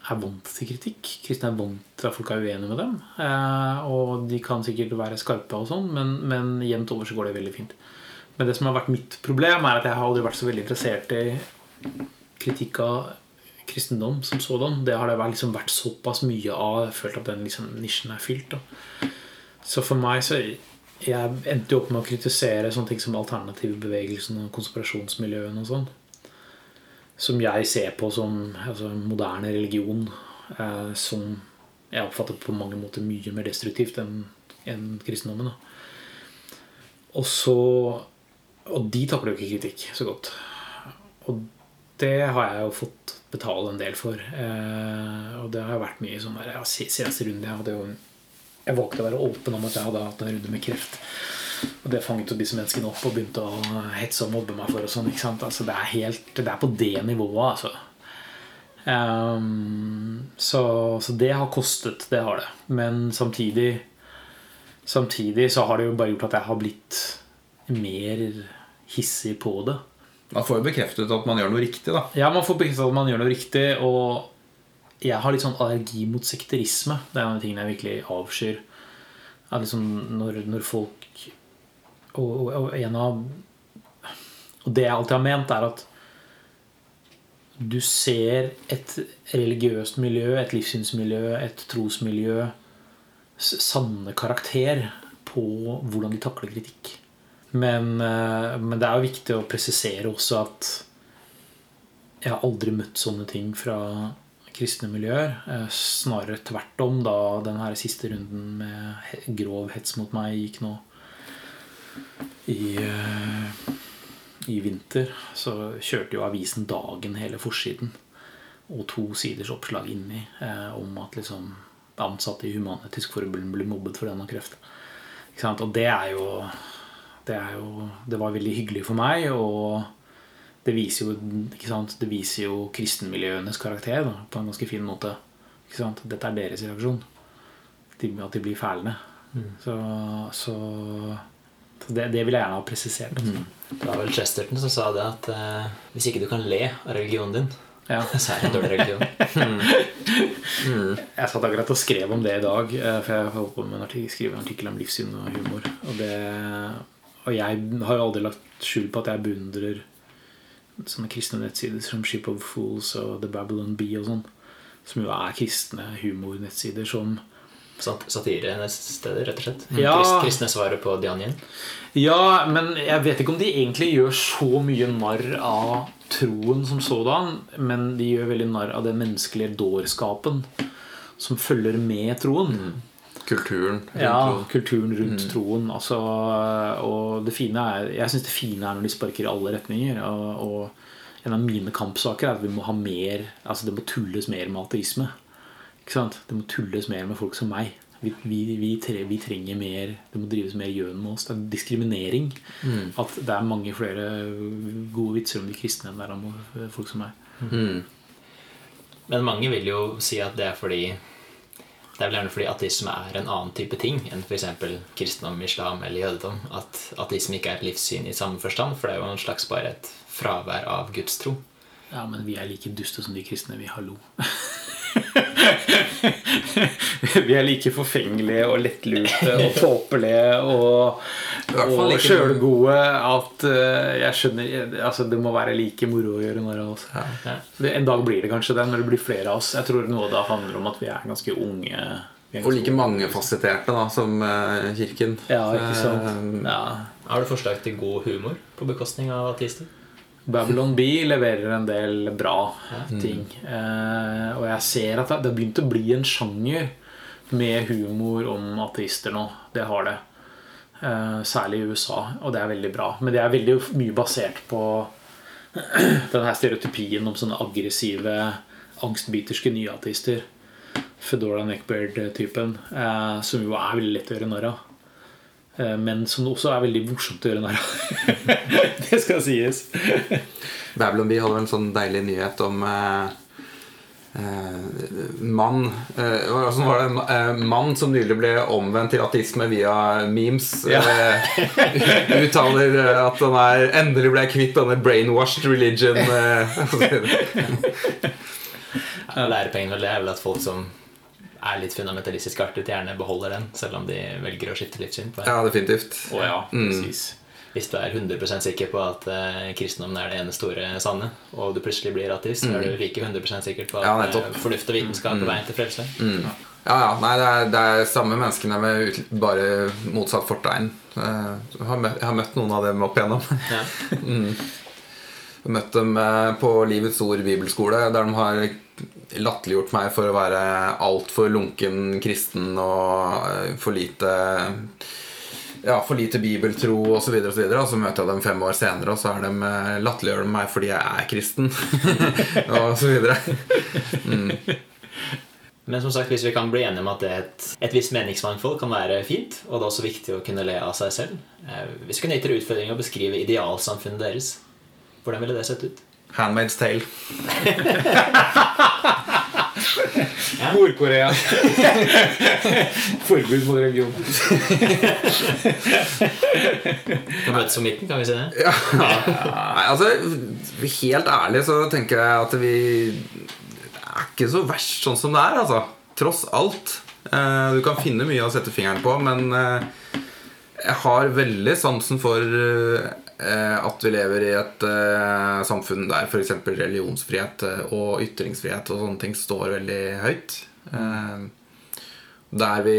er vant til kritikk. Kristne er vant til at folk er uenige med dem. Eh, og de kan sikkert være skarpe, og sånn, men, men jevnt over så går det veldig fint. Men det som har vært mitt problem, er at jeg har aldri vært så veldig interessert i kritikk av kristendom som sådan. Det har det liksom vært såpass mye av. Jeg har følt at den liksom, nisjen er fylt. Da. Så for meg så Jeg endte jo opp med å kritisere sånne ting som alternativbevegelsen og konspirasjonsmiljøene og sånn. Som jeg ser på som altså, moderne religion. Eh, som jeg oppfatter på mange måter mye mer destruktivt enn enn kristendommen. Da. Og så Og de takler jo ikke kritikk så godt. Og det har jeg jo fått betale en del for. Eh, og det har vært mye sånn der ja, Seneste runde jeg hadde jo Jeg valgte å være åpen om at jeg hadde hatt en runde med kreft. Og det fanget jo disse menneskene opp og begynte å hetse og mobbe meg for. og sånn, ikke sant? Altså, det, er helt, det er på det nivået, altså. Um, så, så det har kostet. Det har det. Men samtidig Samtidig så har det jo bare gjort at jeg har blitt mer hissig på det. Man får jo bekreftet at man gjør noe riktig, da. Ja, man får bekreftet at man gjør noe riktig, og jeg har litt sånn allergi mot sekterisme. Det er en av de tingene jeg virkelig avskyr. Liksom når, når folk og, og, en av Og det jeg alltid har ment, er at du ser et religiøst miljø, et livssynsmiljø, et trosmiljø sanne karakter på hvordan de takler kritikk. Men, eh, men det er jo viktig å presisere også at jeg har aldri møtt sånne ting fra kristne miljøer. Eh, snarere tvert om, da den siste runden med grov hets mot meg gikk nå i, eh, i vinter, så kjørte jo avisen Dagen hele forsiden og to siders oppslag inni eh, om at liksom ansatte i Human-Etisk Forbund blir mobbet for denne kreft. Ikke sant? Og det er jo det, er jo det var veldig hyggelig for meg, og det viser jo, ikke sant? Det viser jo kristenmiljøenes karakter da, på en ganske fin måte. Ikke sant? Dette er deres reaksjon. De, at de blir fælende. Mm. så, så det, det vil jeg gjerne ha presisert. Mm. Det var vel Chesterton som sa det at uh, hvis ikke du kan le av religionen din, Ja. så er det en dårlig religion. Jeg satt akkurat og skrev om det i dag, eh, for jeg holdt på med en artikkel, skrive en artikkel om livssyn og humor. Og, det, og jeg har aldri lagt skjul på at jeg beundrer sånne kristne nettsider som Ship of Fools og The Babylon Bee og sånn. Som jo er kristne humornettsider som Sat Satirenesteder, rett og slett. Ja. Kristne svaret på Onion. Ja, men jeg vet ikke om de egentlig gjør så mye narr av troen som sådan, men de gjør veldig narr av den menneskelige dårskapen som følger med troen. Kulturen. rundt Ja, troen. kulturen rundt troen. Altså, og det fine er Jeg syns det fine er når de sparker i alle retninger. Og, og en av mine kampsaker er at vi må ha mer Altså det må tulles mer med ateisme. Det må tulles mer med folk som meg. Vi, vi, vi, tre, vi trenger mer Det må drives mer gjøn med oss. Det er diskriminering. At det er mange flere gode vitser om de kristne enn det er om folk som meg. Men mange vil jo si at det er fordi Det er vel gjerne fordi ateisme er en annen type ting enn f.eks. kristendom, islam eller jødedom. At ateisme ikke er et livssyn i samme forstand, for det er jo en slags bare et fravær av gudstro. Ja, men vi er like duste som de kristne. Vi hallo. vi er like forfengelige og lettlurte og tåpelige og, I og sjølgode at eh, jeg skjønner altså Det må være like moro å gjøre narr av oss. En dag blir det kanskje det, når det blir flere av oss. Jeg tror noe da handler om at vi er ganske unge. Og like mangefasetterte da, som eh, kirken. Ja, ikke sant. Eh, Ja. Har du forslag til god humor på bekostning av ateister? Babylon Bee leverer en del bra ting. Eh, og jeg ser at det har begynt å bli en sjanger med humor om ateister nå. Det har det. Eh, særlig i USA, og det er veldig bra. Men det er veldig mye basert på den her stereotypien om sånne aggressive, angstbiterske nyateister. Fedora Neckbeard-typen. Eh, som jo er veldig lett å gjøre narr av. Eh, men som også er veldig morsomt å gjøre narr av. det skal sies. Babylon Bee hadde vel en sånn deilig nyhet om eh, eh, mann eh, Hvordan var det? Eh, mann som nylig ble omvendt til ateisme via memes. Ja. eh, uttaler at han er endelig ble kvitt denne brainwashed religion. Eh. Lærepengene det er vel at folk som er litt fundamentalistisk artet, gjerne beholder den, selv om de velger å skifte livssyn. på ja, definitivt. Og ja, mm. Hvis du er 100 sikker på at eh, kristendommen er det ene store sanne, og du plutselig blir ateist, så er du like 100 sikker på at Ja, eh, fornuft og vitenskap er veien til frelse. Ja, ja, nei, det er, det er samme menneskene med bare motsatt fortegn. Eh, Jeg har, møtt, jeg har møtt noen av dem opp igjennom. Ja. Jeg har møtt dem på Livets Ord bibelskole, der de har latterliggjort meg for å være altfor lunken kristen og eh, for lite ja, for lite bibeltro osv. Og, så videre, og, så videre. og så møter jeg dem fem år senere, og så er de eh, latterliggjør de meg fordi jeg er kristen. og så videre. Men som sagt, hvis vi kan bli enige om at et, et visst meningsmangfold kan være fint, og det er også viktig å kunne le av seg selv eh, Hvis vi kunne gitt dere utfordringen å beskrive idealsamfunnet deres, hvordan ville det sett ut? Handmaid's Tale. Nord-Korea. Forbud mot religion. Kan møtes på midten, kan vi si det? Nei, altså Helt ærlig så tenker jeg at vi er ikke så verst sånn som det er, altså. Tross alt. Eh, Du kan finne mye å sette fingeren på, men eh, jeg har veldig sansen for eh, at vi lever i et eh, samfunn der f.eks. religionsfrihet eh, og ytringsfrihet og sånne ting står veldig høyt. Eh, Der vi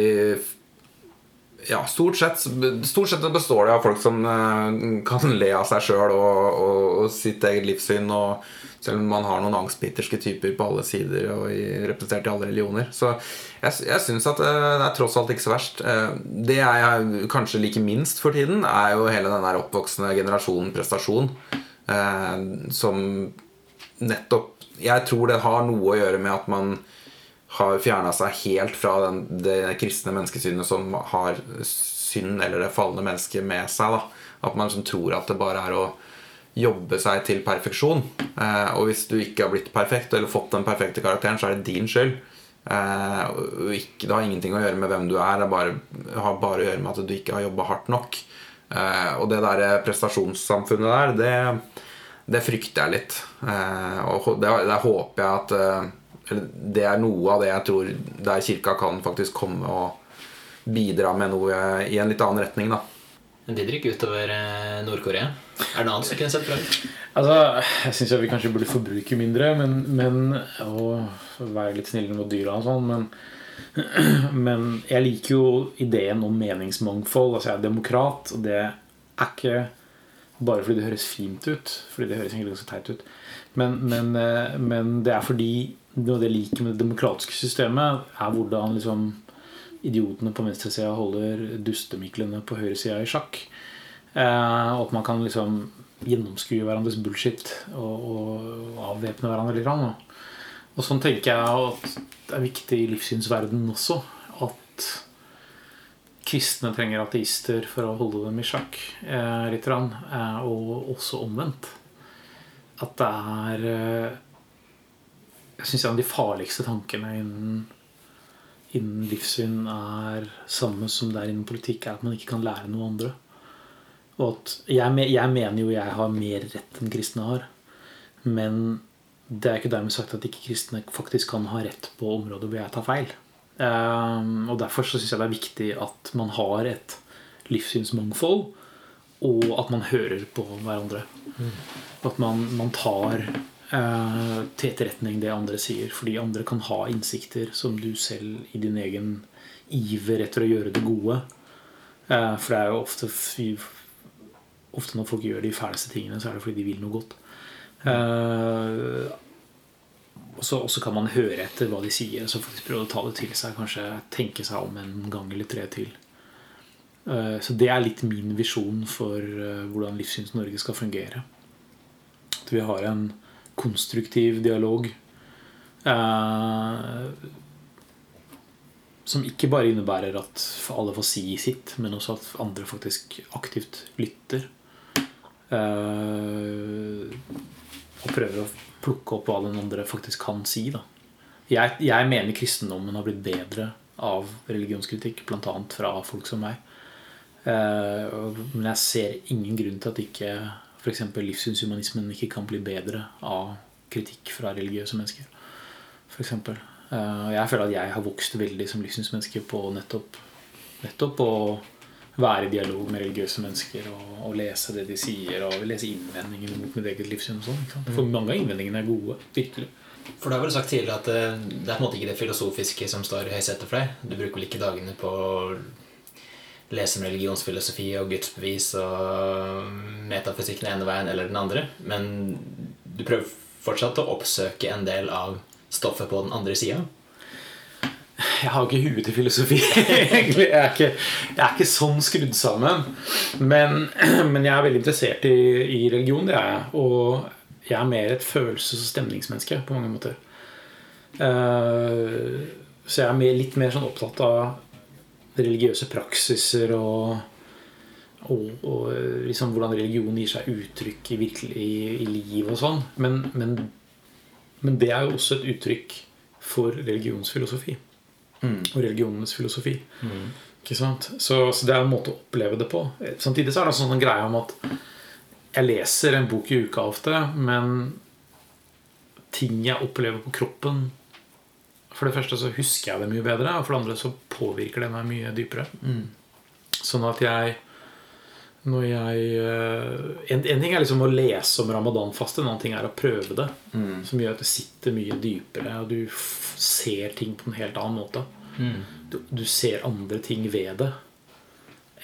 ja, stort sett, stort sett består det av folk som eh, kan le av seg sjøl og, og, og sitt eget livssyn. Og selv om man har noen angstbiterske typer på alle sider og i, representert i alle religioner. Så jeg, jeg syns at eh, det er tross alt ikke så verst. Eh, Det jeg kanskje liker minst for tiden, er jo hele den der oppvoksende generasjonen prestasjon. eh, Som nettopp Jeg tror det har noe å gjøre med at man har fjerna seg helt fra den, det kristne menneskesynet som har synd eller det falne mennesket med seg. Da. At man liksom tror at det bare er å jobbe seg til perfeksjon. Eh, og hvis du ikke har blitt perfekt eller fått den perfekte karakteren, så er det din skyld. Eh, det har ingenting å gjøre med hvem du er. Det bare, har bare å gjøre med at du ikke har jobba hardt nok. Eh, og det der prestasjonssamfunnet der, det, det frykter jeg litt. Og det, der håper jeg at Det er noe av det jeg tror der kirka kan faktisk komme og bidra med noe i en litt annen retning. da Men de drikker utover eh, Nord-Korea. Er det noe annet som kunne sett bra ut? Altså, Jeg syns vi kanskje burde forbruke mindre men, men, og være litt snillere mot dyra og sånn. Men, men jeg liker jo ideen om meningsmangfold. Altså, jeg er demokrat, og det er ikke bare fordi det høres fint ut. Fordi det høres egentlig ganske teit ut. Men, men, eh, men det er fordi noe av det jeg liker med det demokratiske systemet, er hvordan liksom idiotene på venstresida holder dustemiklene på høyresida i sjakk. Eh, og at man kan liksom gjennomskue hverandres bullshit og, og avvæpne hverandre litt. da. Og sånn tenker jeg at det er viktig i livssynsverdenen også. At kristne trenger ateister for å holde dem i sjakk eh, litt. eh, og også omvendt. At det er eh, Jeg syns en av de farligste tankene innen, innen livssyn er samme som det er innen politikk, er at man ikke kan lære noe andre. Og at jeg, jeg mener jo jeg har mer rett enn kristne har. Men det er ikke dermed sagt at ikke kristne faktisk kan ha rett på områder hvor jeg tar feil. Ehm, og Derfor så syns jeg det er viktig at man har et livssynsmangfold, og at man hører på hverandre. At man, man tar til etterretning det andre sier. Fordi andre kan ha innsikter som du selv i din egen iver etter å gjøre det gode. Eh, for det er jo ofte Ofte når folk gjør de fæleste tingene, så er det fordi de vil noe godt. Eh, og så kan man høre etter hva de sier, og så faktisk prøve å ta det til seg. Kanskje tenke seg om en gang eller tre til. Eh, Så det er litt min visjon for eh, hvordan Livssyns Norge skal fungere. At vi har en konstruktiv dialog. eh, Som ikke bare innebærer at alle får si sitt, men også at andre faktisk aktivt lytter. Eh, og prøver å plukke opp hva den andre faktisk kan si. Jeg, jeg mener kristendommen har blitt bedre av religionskritikk, bl.a. fra folk som meg. Eh, men jeg ser ingen grunn til at ikke f.eks. livssynshumanismen ikke kan bli bedre av kritikk fra religiøse mennesker. For eksempel. Eh, jeg føler at jeg har vokst veldig som livssynsmenneske på nettopp, nettopp å være i dialog med religiøse mennesker og, og lese det de sier, og lese innvendingene mot mitt eget livssyn. og sånn. For mange av innvendingene er gode. Virkelig. For du har vel sagt tidligere at det, det er på en måte ikke det filosofiske som står i høysetet for deg. Du bruker vel ikke dagene på å lese om religionsfilosofi og gudsbevis og metafysikk den ene veien eller den andre, men du prøver fortsatt å oppsøke en del av stoffet på den andre sida. Jeg har ikke huet til filosofi, egentlig. Jeg er ikke, jeg er ikke sånn skrudd sammen. Men, men jeg er veldig interessert i, i religion, det er jeg. Og jeg er mer et følelses- og stemningsmenneske på mange måter. Uh, så jeg er mer, litt mer sånn opptatt av religiøse praksiser og, og, og liksom hvordan religion gir seg uttrykk i, virkelig, i, i liv og sånn. Men, men, men det er jo også et uttrykk for religionsfilosofi og religionenes filosofi. Ikke sant? Så, så det er en måte å oppleve det på. Samtidig så er det sånn en greie om at jeg leser en bok i uka ofte, men ting jeg opplever på kroppen For det første så husker jeg det mye bedre, og for det andre så påvirker det meg mye dypere. Sånn at jeg når jeg eh, en, en ting er liksom å lese om ramadanfaste, en annen ting er å prøve det. Som gjør at det sitter mye dypere, og du ser ting på en helt annen måte. Du, du ser andre ting ved det.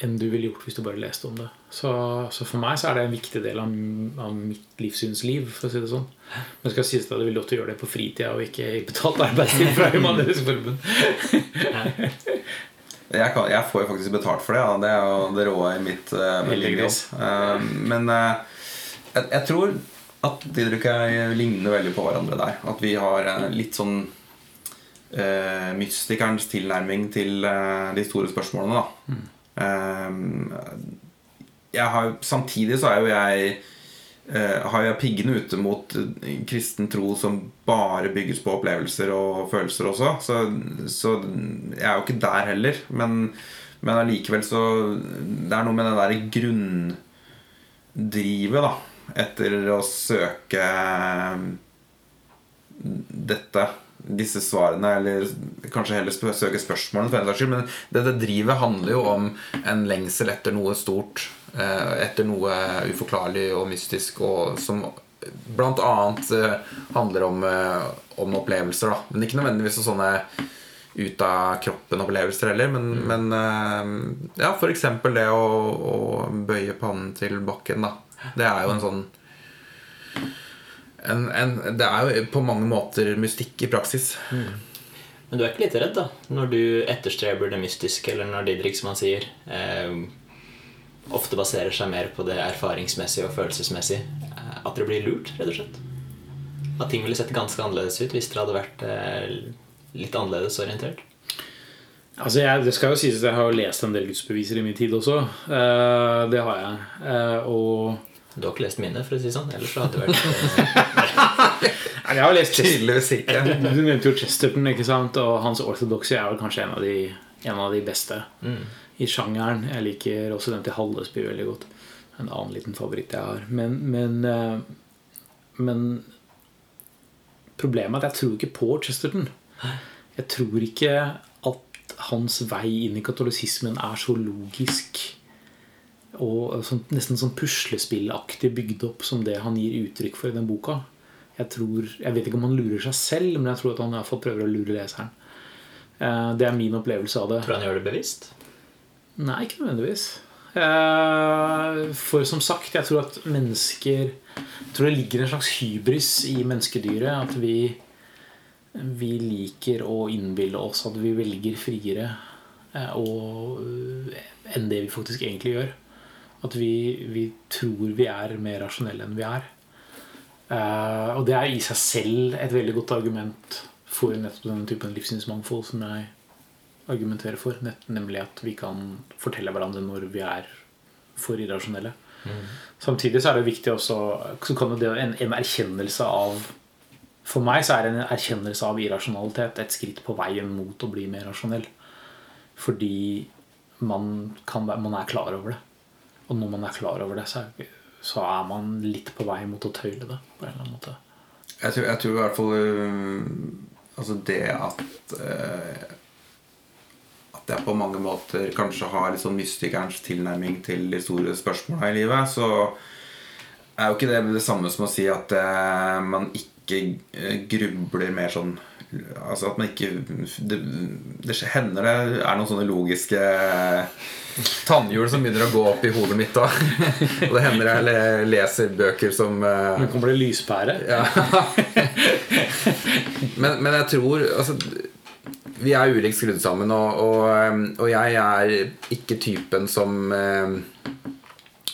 enn du ville gjort hvis du bare leste om det. Så, så for meg så er det en viktig del av, av mitt livssynsliv, for å si det sånn. Men skal sies at det er veldig godt å gjøre det på fritida og ikke i betalt arbeidstid fra Humanitisk Forbund. Jeg, kan, jeg får jo faktisk betalt for det. Ja. Det er jo det råe i mitt uh, uh, men uh, jeg, jeg tror at Didrik og jeg ligner veldig på hverandre der. At vi har uh, litt sånn mystikerens tilnærming til de store spørsmålene, da. mm. Har, samtidig så er jo jeg eh, har jeg piggene ute mot eh, kristen tro som bare bygges på opplevelser og følelser også. Så, så jeg er jo ikke der heller. Men, men allikevel så Det er noe med det der grunndrivet, da. Etter å søke eh, dette disse svarene, eller kanskje heller spør- søke spørsmålene. for en saks skyld, Men dette drivet handler jo om en lengsel etter noe stort. eh, Etter noe uforklarlig og mystisk, og som blant annet eh, handler om, eh, om opplevelser. da Men ikke nødvendigvis sånne ut av kroppen-opplevelser heller. Men, men eh, ja, f.eks. det å, å bøye pannen til bakken. da Det er jo en sånn en, en, det er jo på mange måter mystikk i praksis. Men du er ikke litt redd da når du etterstreber det mystiske, eller når Didrik, som han sier, eh, ofte baserer seg mer på det erfaringsmessige og følelsesmessige? Eh, at dere blir lurt, rett og slett? At ting ville sett ganske annerledes ut hvis dere hadde vært eh, litt annerledes orientert? Altså jeg, det skal jo sies at jeg har lest en del gudsbeviser i min tid også. Eh, det har jeg. Eh, og Du har ikke lest mine, for å si det sånn? Ellers hadde det vært eh, Nei, Jeg har lest Chester- Tydeligvis ikke. Du nevnte jo Chesterton, ikke sant? og hans orthodoxy er vel kanskje en av de, en av de beste i sjangeren. Jeg liker også den til Hallesby veldig godt. En annen liten favoritt jeg har. Men, men, eh, men problemet er at jeg tror ikke på Chesterton. Jeg tror ikke at hans vei inn i katolisismen er så logisk og sånn, nesten sånn puslespillaktig bygd opp som det han gir uttrykk for i den boka. Jeg, tror, jeg vet ikke om han lurer seg selv, men jeg tror at han i hvert fall prøver å lure leseren. Eh, Det er min opplevelse av det. Tror han gjør det bevisst? Nei, ikke nødvendigvis. Eh, For som sagt, jeg tror at mennesker Jeg tror det ligger en slags hybris i menneskedyret. At vi, vi liker å innbille oss at vi velger friere eh, og, enn det vi faktisk egentlig gjør. At vi, vi tror vi er mer rasjonelle enn vi er. Uh, og det er i seg selv et veldig godt argument for nettopp den typen livssynsmangfold som jeg argumenterer for. Nemlig at vi kan fortelle hverandre når vi er for irrasjonelle. Samtidig så er det viktig også Så kan det en, en erkjennelse av For meg så er en erkjennelse av irrasjonalitet et skritt på veien mot å bli mer rasjonell. Fordi man, kan, man er klar over det. Og når man er klar over det, så så er man litt på vei mot å tøyle det. på en eller annen måte. Jeg tror, jeg tror i hvert fall øh, Altså det at øh, At jeg på mange måter kanskje har litt sånn mystikerens tilnærming til de store spørsmåla i livet, så er jo ikke det det samme som å si at øh, man ikke øh, grubler mer sånn Altså at man ikke Det, det hender det er noen sånne logiske tannhjul som begynner å gå opp i hodet mitt da. Og det hender jeg le- leser bøker som Du kan kommer det lyspære? ja. men, men jeg tror altså, Vi er ulikt skrudd sammen, og, og, um, og jeg er ikke typen som eh,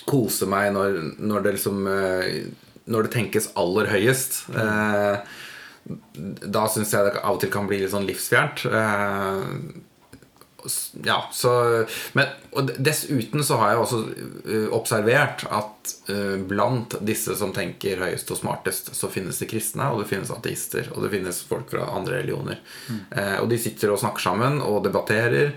koser meg når, når det liksom eh, Når det tenkes aller høyest. Eh, da syns jeg det av og til kan bli litt sånn livsfjernt. Eh, ja, så men, dessuten så har jeg også observert at ø, blant disse som tenker høyest og smartest, så finnes det kristne, og det finnes ateister, og det finnes folk fra andre religioner. Eh, og de sitter og snakker sammen og debatterer.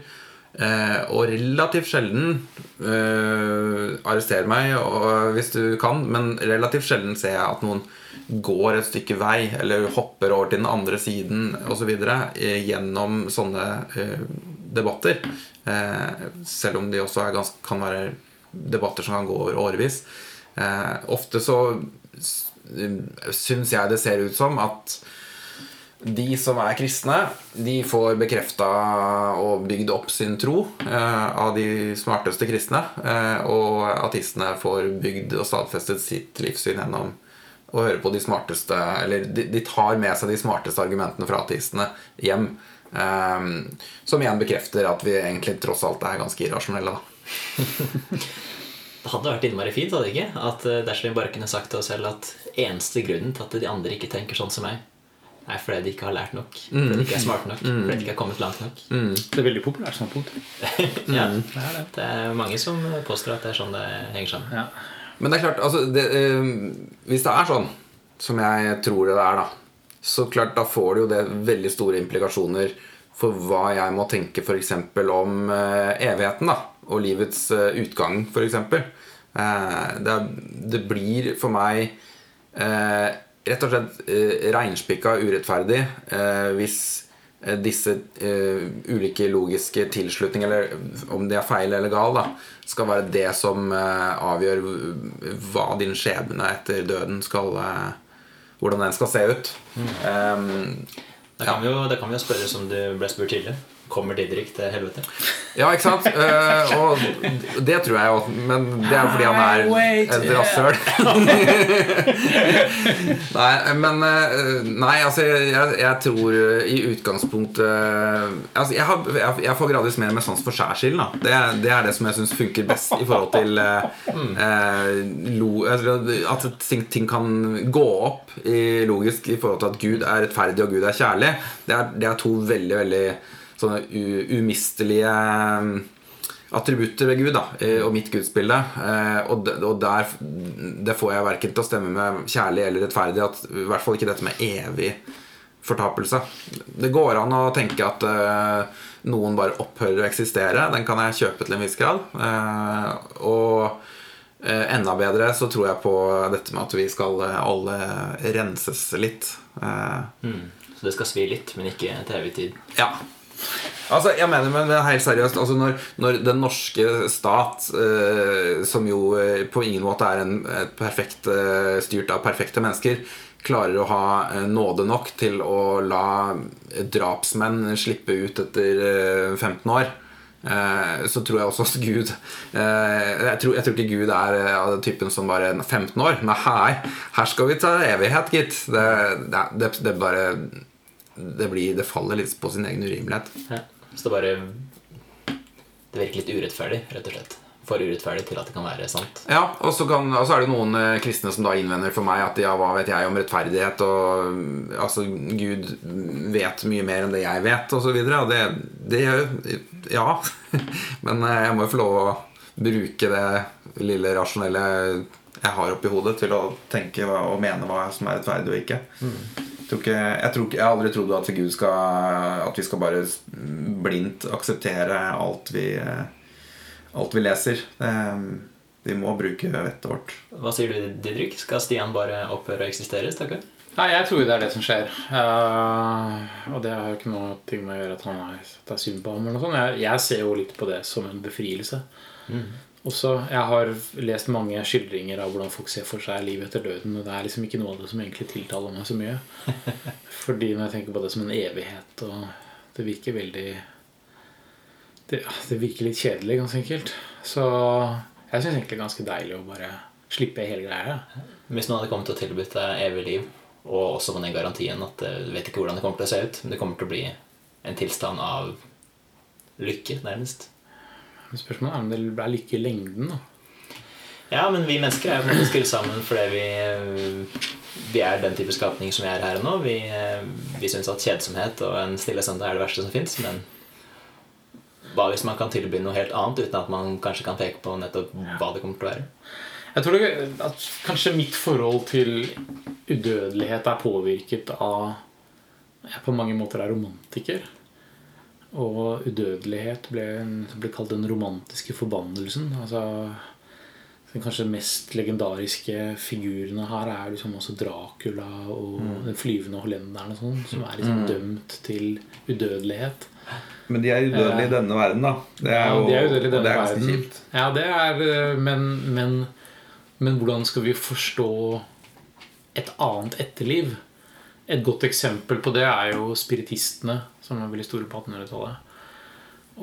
Eh, og relativt sjelden eh, Arrester meg og, hvis du kan, men relativt sjelden ser jeg at noen går et stykke vei eller hopper over til den andre siden osv. Eh, gjennom sånne eh, debatter. Eh, selv om de også ganske, kan være debatter som kan gå over årevis. Ofte så syns jeg det ser ut som at de som er kristne, de får bekrefta og bygd opp sin tro eh, av de smarteste kristne. Og ateistene får bygd og stadfestet sitt livssyn gjennom å høre på de smarteste Eller de, de tar med seg de smarteste argumentene fra ateistene hjem. Um, som igjen bekrefter at vi egentlig tross alt er ganske irrasjonelle. da Det hadde vært innmari fint, hadde det ikke? At eh, dersom vi bare kunne sagt til oss selv at eneste grunnen til at de andre ikke tenker sånn som meg, er fordi de ikke har lært nok, fordi de ikke er smarte nok, fordi de ikke har kommet langt nok. Det er veldig populært standpunkt. Ja, Det er det. det er mange som påstår at det er sånn det henger sammen. Ja. Men det er klart, altså det, eh, Hvis det er sånn, som jeg tror det er, da så klart da får det jo det veldig store implikasjoner for hva jeg må tenke f.eks. om eh, evigheten. da Og livets eh, utgang, f.eks. Eh, det, det blir for meg eh, rett og slett eh, reinspikka urettferdig eh, hvis disse uh, ulike logiske tilslutninger, eller om de er feil eller gal, da, skal være det som uh, avgjør hva din skjebne etter døden skal uh, Hvordan den skal se ut. Um, Da kan, vi jo, da kan vi jo spørre som du ble spurt tidligere. Kommer Didrik til helvete? ja, ikke sant? Uh, og det tror jeg jo, men det er fordi han er Wait, et rasshøl. nei, men eh, Nei, altså, jeg, jeg tror eh, i utgangspunktet altså, jeg, har, jeg, jeg får gradvis mer med sans for skjærsilden. Det, det er det som jeg syns funker best i forhold til uh, eh, lo, altså, At ting, ting kan gå opp i, logisk i forhold til at Gud er rettferdig og Gud er kjærlig. Det er, det er to veldig, veldig sånne umistelige attributter ved Gud da, eh, og mitt gudsbilde. Eh, Og, og der det får jeg verken til å stemme med kjærlig eller rettferdig. At, I hvert fall ikke dette med evig fortapelse. Det går an å tenke at uh, noen bare opphører å eksistere. Den kan jeg kjøpe til en viss grad. Uh, og uh, enda bedre så tror jeg på dette med at vi skal alle renses litt. Mm. Så det skal svi litt, men ikke til evig tid. ja. Altså, jeg mener, men helt seriøst altså når, når den norske stat, eh, som jo eh, på ingen måte er en, perfekt, eh, styrt av perfekte mennesker, klarer å ha eh, nåde nok til å la drapsmenn slippe ut etter eh, 15 år, så tror jeg også at Gud jeg, tror, jeg tror ikke Gud er av den typen som bare 15 år. Men hei, her skal vi ta evighet, gitt. Det, det, det, det bare det, blir, det faller litt på sin egen urimelighet. Ja. Så det bare Det virker litt urettferdig, rett og slett. For urettferdig til at det kan være sant. Ja, og så, kan, og så er det noen eh, kristne som da innvender for meg at ja, hva vet jeg om rettferdighet, og mm, altså, Gud vet mye mer enn det jeg vet, og så videre. Og det, det gjør Ja. Men eh, jeg må jo få lov å bruke det lille rasjonelle jeg har oppi hodet, til å tenke og mene hva som er rettferdig og ikke. Jeg, tror ikke, jeg, tror ikke, jeg har aldri trodd at Gud skal At vi skal bare blindt akseptere alt vi alt vi leser. Eh, Vi må bruke vettet vårt. Hva sier du, Didrik? Skal Stian bare opphøre å eksistere? stakkar? Nei, jeg tror det er det som skjer. Uh, og det har jo ikke noe ting med å gjøre at han er, at det er synd på ham. eller noe sånt. Jeg, jeg ser jo litt på det som en befrielse. Også, jeg har lest mange skildringer av hvordan folk ser for seg livet etter døden. Og det er liksom ikke noe av det som egentlig tiltaler meg så mye. Fordi når jeg tenker på det som en evighet, og det virker veldig Det, det virker litt kjedelig, ganske enkelt. Så jeg syns egentlig det er ganske deilig å bare slippe hele greia. Hvis noen hadde kommet og tilbudt deg evig liv, og også med den garantien at eh, du vet ikke hvordan det kommer til å se ut, men det kommer til å bli en tilstand av lykke, nærmest. Spørsmålet er om det er lykke i lengden. da Ja, men vi mennesker er jo skrudd sammen fordi vi, vi er den type skapning som vi er her og nå. Vi, vi syns at kjedsomhet og en stille søndag er det verste som fins, men hva hvis man kan tilby noe helt annet uten at man kanskje kan peke på nettopp hva det kommer til å være? Jeg tror det, at kanskje mitt forhold til udødelighet er påvirket av Jeg på mange måter er romantiker. Og udødelighet ble, ble kalt den romantiske forbannelsen. Altså Den kanskje mest legendariske figurene her er liksom også Dracula og den flyvende hollenderen og sånn, som er liksom dømt til udødelighet. Men de er udødelige i denne verden, da. Det er Ja, jo de er udødelige i det denne er ganske verden. kjipt. Ja, det er eh, men, men, men hvordan skal vi forstå et annet etterliv Et godt eksempel på det er jo spiritistene, som var veldig store på 1800-tallet.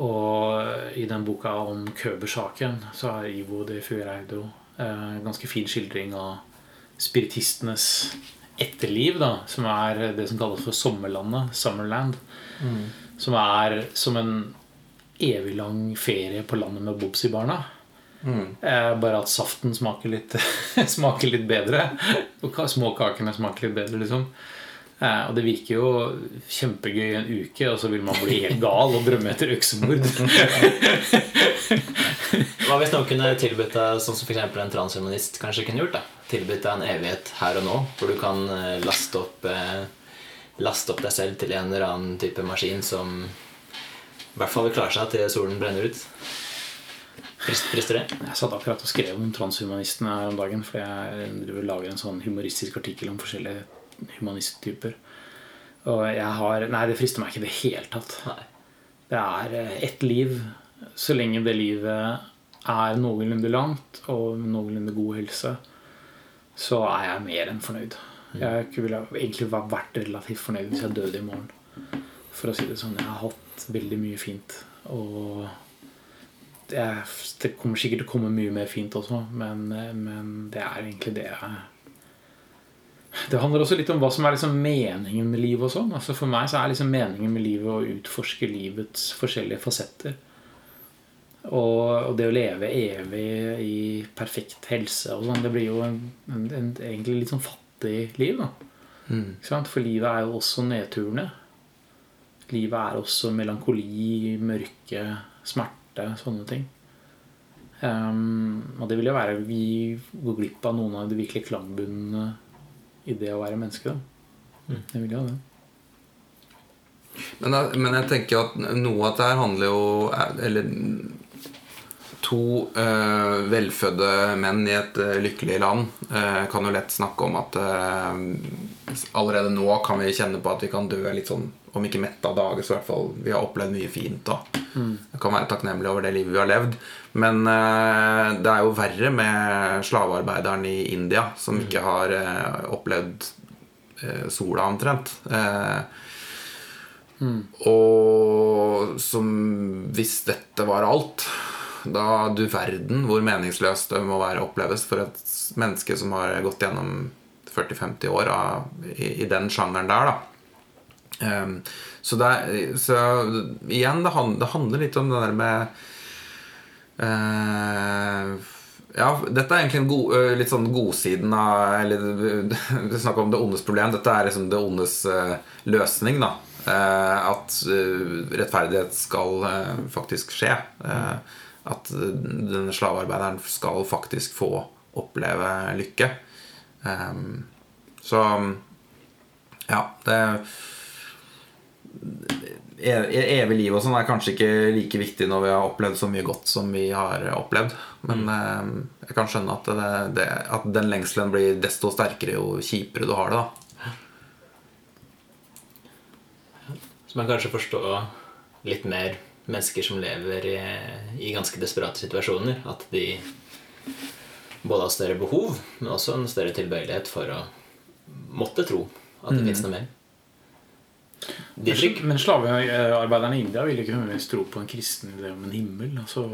Og i den boka om Køber-saken så har Ivo de Fuereido eh, ganske fin skildring av spiritistenes etterliv, da, som er det som kalles for sommerlandet, Summerland. Som er som en evig lang ferie på landet med Bobsy-barna. Eh, bare at saften smaker litt, smaker litt bedre. Og småkakene smaker litt bedre, liksom. Eh, og det virker jo kjempegøy en uke, og så vil man bli helt gal og drømme etter øksemord. Hva hvis noen kunne tilbudt deg, sånn som f.eks. en transhumanist kanskje kunne gjort, da? Tilbudt deg en evighet her og nå, hvor du kan eh, laste opp, eh, laste opp deg selv til en eller annen type maskin som i hvert fall vil klare seg til solen brenner ut. Frist- Frister det? Jeg satt akkurat og skrev om transhumanistene her om dagen, for jeg driver lager en sånn humoristisk artikkel om forskjellige humanisttyper. Og jeg har Nei, det frister meg ikke i det hele tatt. Nei. Det er eh, ett liv. Så lenge det livet er noenlunde langt og noenlunde god helse, så er jeg mer enn fornøyd. Jeg ville egentlig vært- relativt fornøyd hvis jeg døde i morgen. For å si det sånn. Jeg har hatt veldig mye fint. Og det, er, kommer sikkert til å komme mye mer fint også, men, eh, men det er egentlig det jeg det handler også litt om hva som er liksom meningen med livet. og sånn. Altså For meg så er liksom meningen med livet å utforske livets forskjellige fasetter. Og, og det å leve evig i perfekt helse og sånn, det blir jo en, en, en egentlig litt sånn fattig liv. da. Sant? For livet er jo også nedturene. Livet er også melankoli, mørke, smerte, sånne ting. Um, og det vil jo være vi går glipp av noen av de virkelig klangbunnene i det å være menneske. Da. Det vil jo det. Men, jeg- men jeg tenker at noe av det her handler jo Eller to eh, velfødde menn i et eh, lykkelig land eh, kan jo lett snakke om at eh, allerede nå kan vi kjenne på at vi kan dø litt sånn om ikke mette av dager, så i hvert fall vi har opplevd mye fint. da Jeg kan være takknemlig over det livet vi har levd. Men eh, det er jo verre med slavearbeideren i India, som ikke har eh, opplevd eh, sola omtrent. Eh, og som hvis dette var alt Da du verden hvor meningsløst det må være oppleves for et menneske som har gått gjennom 40-50 år av, i, i den sjangeren der, da. Um, så, det, så igjen, det, hand, det handler litt om det der med eh, ja, dette er egentlig en god, ø, litt sånn godsiden av Eller vi snakker om det ondes problem. Dette er liksom det ondes uh, løsning. da Uh, At rettferdighet skal faktisk skje. Eh, At denne slavearbeideren skal faktisk få oppleve lykke. Um, Så ja, det evig liv og sånn er kanskje ikke like viktig når vi har opplevd så mye godt som vi har opplevd. Men eh, jeg kan skjønne at, det, det, at den lengselen blir desto sterkere jo kjipere du har det. da Så man kanskje forstår litt mer mennesker som lever i, i ganske desperate situasjoner. At de både har større behov, men også en større tilbøyelighet for å måtte tro at det finnes noe mer. Men slavearbeiderne i India ville ikke nødvendigvis tro på en kristen idé om en himmel. Så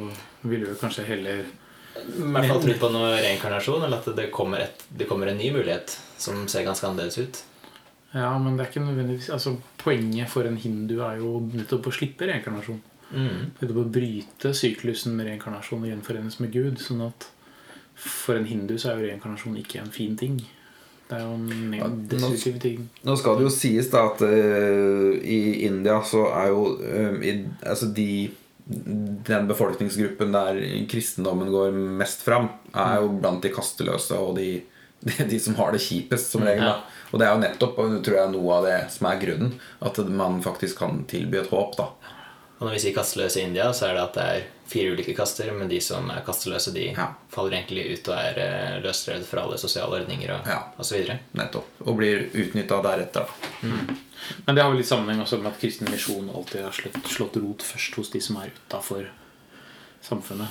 ville jo kanskje heller I hvert fall tro på noe reinkarnasjon, eller at det kommer, et, det kommer en ny mulighet som ser ganske annerledes ut. Ja, men det er ikke nødvendigvis altså, Poenget for en hindu er jo nettopp å slippe reinkarnasjon. Mm. Nettopp å bryte syklusen med reinkarnasjon og gjenforenes med Gud. Sånn at for en hindu så er jo reinkarnasjon ikke en fin ting. Det er jo en Ja, destruktiv ting. Nå skal det jo sies da at uh, i India så er jo um, i, altså de den befolkningsgruppen der kristendommen går mest fram, er jo blant de kasteløse og de, de, de som har det kjipest, som regel. da Og det er jo nettopp og tror jeg, noe av det som er grunnen. At man faktisk kan tilby et håp. da Og når vi sier kasteløse i India, så er det at det er fire ulike kaster, men de som er kasteløse, de Ja. faller egentlig ut og er eh, løsrevet fra alle sosiale ordninger og, Ja. og så videre. Nettopp Og blir utnytta deretter. da Men det har vel litt sammenheng også med at kristen misjon alltid har slått, slått rot først hos de som er utafor samfunnet.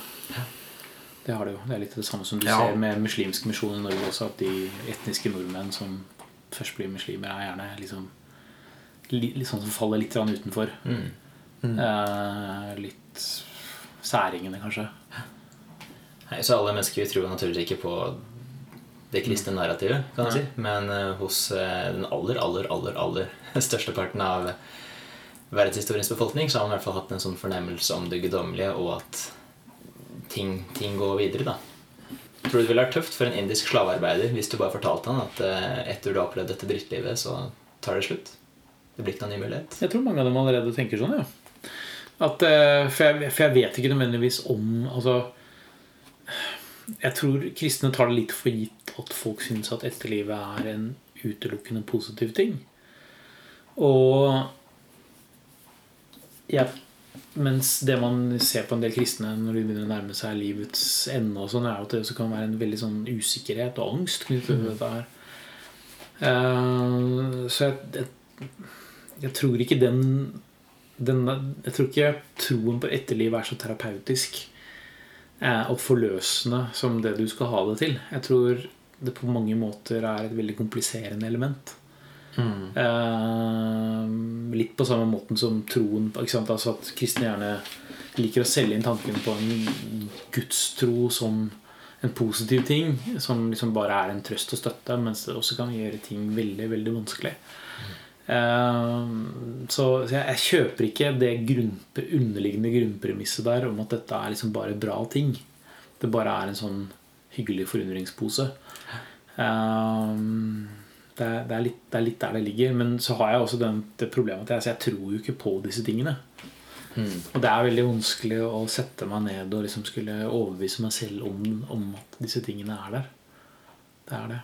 Det har det jo. Det er litt det samme som du Ja. ser med muslimsk misjon i Norge også. At de etniske nordmenn som først blir muslimer, er gjerne liksom li- litt sånn som faller litt utenfor. Eh, litt særingene, kanskje. Nei, så alle mennesker tror naturligvis ikke på det kristne narrativet, kan man si. Men uh, hos uh, den aller, aller, aller, aller størsteparten av verdenshistoriens befolkning så har man i hvert fall hatt en sånn fornemmelse om det guddommelige, og at ting, ting går videre, da. Tror du det ville vært tøft for en indisk slavearbeider hvis du bare fortalte han at uh, etter du har opplevd dette drittlivet, så tar det slutt? Det blir ikke noen ny mulighet? Jeg tror mange av dem allerede tenker sånn, ja. At, eh, for, jeg, for jeg vet ikke nødvendigvis om Altså Jeg tror kristne tar det litt for gitt at folk syns at etterlivet er en utelukkende positiv ting. Og ja, Mens det man ser på en del kristne når de begynner å nærme seg livets ende, og sånn, er at det også kan være en veldig sånn usikkerhet og angst knyttet til dette her. Uh, så jeg, jeg, jeg tror ikke den, den Jeg tror ikke troen på etterliv er så terapeutisk eh, og forløsende som det du skal ha det til. Jeg tror det på mange måter er et veldig kompliserende element. Eh, litt på samme måten som troen? Altså At kristne gjerne liker å selge inn tanken på en gudstro som en positiv ting, som liksom bare er en trøst og støtte, mens det også kan gjøre ting veldig, veldig vanskelig. Eh, så jeg, kjøper ikke det underliggende grunnpremisset der om at dette er liksom bare bra ting. Det bare er en sånn hyggelig forundringspose. Eh, det, er, litt, det er litt der det ligger. Men så har jeg også den, det problemet at jeg, jeg tror jo ikke på disse tingene. Og det er veldig vanskelig å sette meg ned og liksom skulle overbevise meg selv om, om at disse tingene er der. Det er det.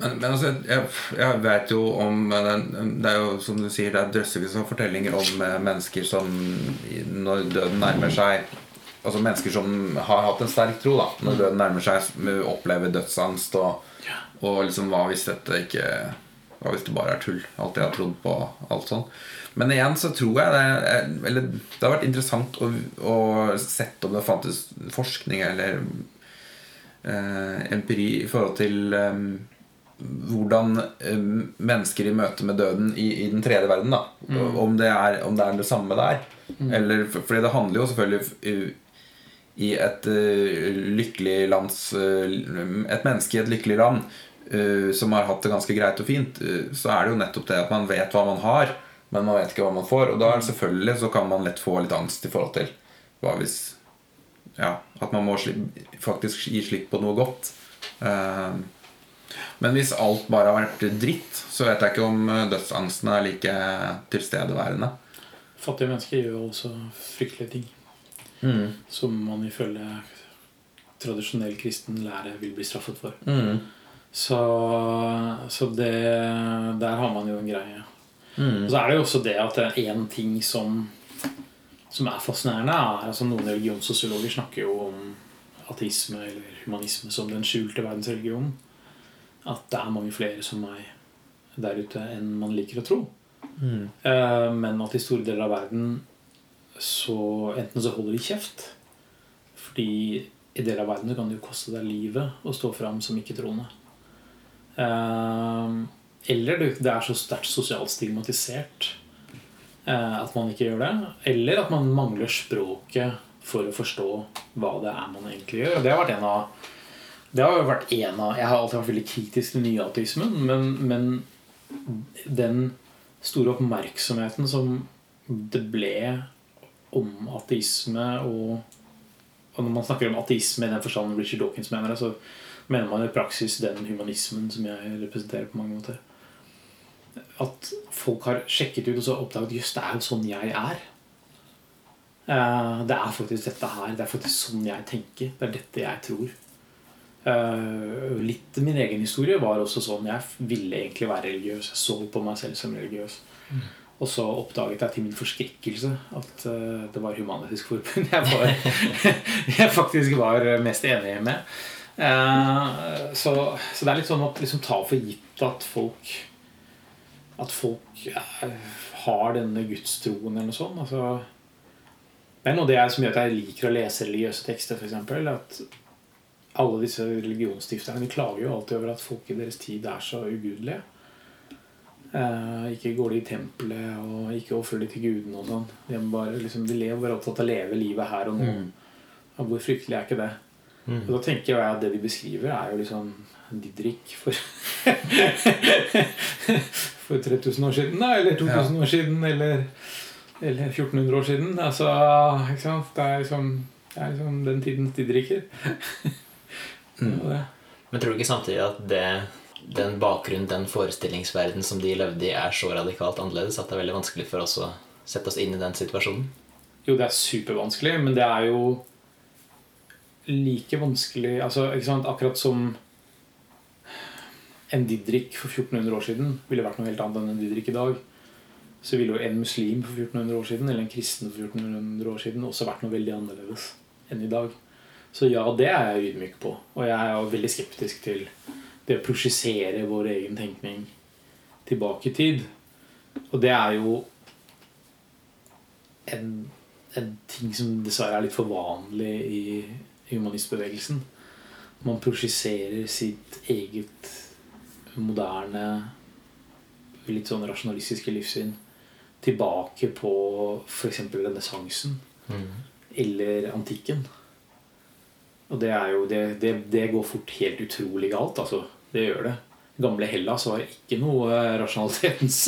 Men, men altså, jeg, jeg vet jo om Det er jo som du sier, det er drøssevis av fortellinger om eh, mennesker som når døden nærmer seg Altså mennesker som har hatt en sterk tro, da. Når døden nærmer seg, opplever dødsangst og, og liksom Hva hvis dette ikke Hva hvis det bare er tull? Alt jeg har trodd på. Alt sånn. Men igjen så tror jeg det er, Eller det har vært interessant å, å sette om det fantes forskning eller eh, empiri i forhold til eh, hvordan eh, mennesker i møte med døden i, i den tredje verden da, om, det er, om det er det samme der. Eller, for, fordi det handler jo selvfølgelig i- i et uh, lykkelig lands uh, Et menneske i et lykkelig land uh, som har hatt det ganske greit og fint, så er det jo nettopp det at man vet hva man har, men man vet ikke hva man får. Og da er det selvfølgelig så kan man lett få litt angst i forhold til hva hvis ja, at man må faktisk gi slipp på noe godt. Eh, men hvis alt bare har vært dritt, så vet jeg ikke om eh, dødsangsten er like tilstedeværende. Fattige mennesker gjør jo også fryktelige ting. Som man ifølge tradisjonell kristen lære vil bli straffet for. Så, så det, der har man jo en greie. Og så er det jo også det at én ting som, som er fascinerende, er altså Noen religionssosiologer snakker jo om ateisme eller humanisme som den skjulte verdensreligionen. At det er mange flere som meg der ute enn man liker å tro. Eh, Men at i store deler av verden så enten så holder de kjeft Fordi i deler av verden så kan det jo koste deg livet å stå fram som ikke-troende. Eh, Eller det det er så sterkt sosialt stigmatisert eh, at man ikke gjør det. Eller at man mangler språket for å forstå hva det er man egentlig gjør. Og det har vært en av det har jo vært en av Jeg har alltid vært veldig kritisk til nyateismen, men, men den store oppmerksomheten som det ble om ateisme og, og når man snakker om ateisme i den forstand Richard Dawkins mener det, så mener man i praksis den humanismen som jeg representerer på mange måter. At folk har sjekket ut og så oppdaget at det er jo sånn jeg er. Eh, Det er faktisk dette her. Det er faktisk sånn jeg tenker. Det er dette jeg tror. Eh, litt min egen historie var også sånn Jeg ville egentlig være religiøs. Jeg så på meg selv som religiøs. Og så oppdaget jeg til min forskrekkelse at eh, det var Human-Etisk Forbund jeg, var, jeg faktisk var mest enig med. Eh, så, så det er litt sånn å liksom ta for gitt at folk At folk eh, har denne gudstroen eller noe sånt. Altså, det er noe det jeg, som gjør at jeg liker å lese religiøse tekster, f.eks. At alle disse religionsstifterne klager jo alltid over at folk i deres tid er så ugudelige. Eh, ikke går de i tempelet og ikke ofrer de til gudene og sånn. De, bare, liksom, de lever bare opptatt av å leve livet her og nå. Og hvor fryktelig er ikke det? Og da tenker jeg at det de beskriver, er jo liksom Didrik for For 3000 år siden, da, eller 2000 år siden, eller, eller 1400 år siden. Altså, ikke sant? Det er liksom, det er liksom den tidens Didriker. Det- Men tror du ikke samtidig at det, den bakgrunnen, den forestillingsverden som de levde i, er så radikalt annerledes at det er veldig vanskelig for oss å sette oss inn i den situasjonen? Jo, det er supervanskelig, men det er jo like vanskelig altså, ikke sant? Akkurat som en Didrik for 1400 år siden ville vært noe helt annet enn en Didrik i dag, så ville jo en muslim for 1400 år siden eller en kristen for 1400 år siden også vært noe veldig annerledes enn i dag. Så ja, det er jeg ydmyk på. Og jeg er jo veldig skeptisk til det å prosjisere vår egen tenkning tilbake i tid. Og det er jo en, en ting som dessverre er litt for vanlig i humanistbevegelsen. Man prosjiserer sitt eget moderne, litt sånn rasjonalistiske livssyn tilbake på f.eks. renessansen eller antikken. Og det jo det, det, det går fort helt utrolig galt, altså. Det gjør det. Gamle Hellas var ikke noe rasjonalitetens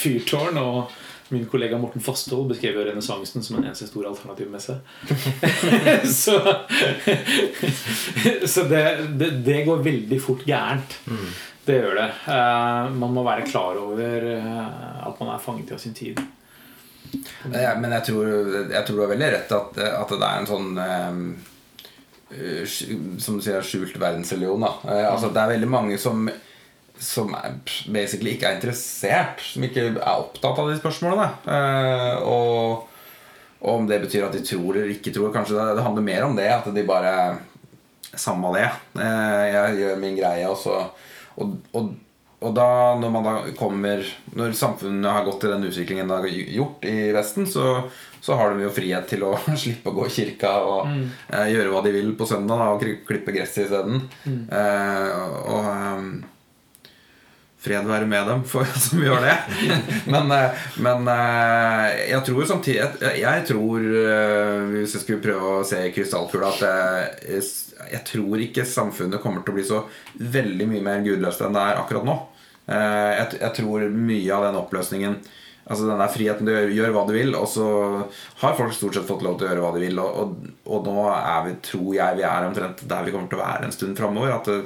fyrtårn. Og min kollega Morten Fasthold beskrev jo renessansen som en eneste stor alternativmesse. så så det, det, det går veldig fort gærent. Det gjør det. Uh, man må være klar over eh, at man er fanget av sin tid. Men jeg, tror, jeg tror du har veldig rett at, at det er en sånn eh, Som du sier, skjult verdensreligion. Eh, altså, det er veldig mange som som er, basically ikke er interessert, som ikke er opptatt av de spørsmålene. Eh, og, og om det betyr at de tror eller ikke tror. Kanskje det, det handler mer om det. At de bare Samme det. Eh, jeg gjør min greie, og så og, og, og da, når man da kommer Når samfunnet har gått til den utviklingen det har gjort i Vesten, så, så har de jo frihet til å slippe å gå i kirka og eh, gjøre hva de vil på søndag da, og klippe gresset isteden. Eh, og um, fred være med dem for, som gjør det. men eh, men eh, jeg tror samtidig Jeg, jeg tror, hvis jeg skulle prøve å se i krystallkula, at jeg, jeg tror ikke samfunnet kommer til å bli så veldig mye mer gudløst enn det er akkurat nå. Eh, Jeg, jeg tror mye av den oppløsningen Altså den der friheten du gjør, gjøre hva du vil, og så har folk stort sett fått lov til å gjøre hva de vil. Og, og, og nå vi, tror jeg vi er omtrent der vi kommer til å være en stund framover. At det,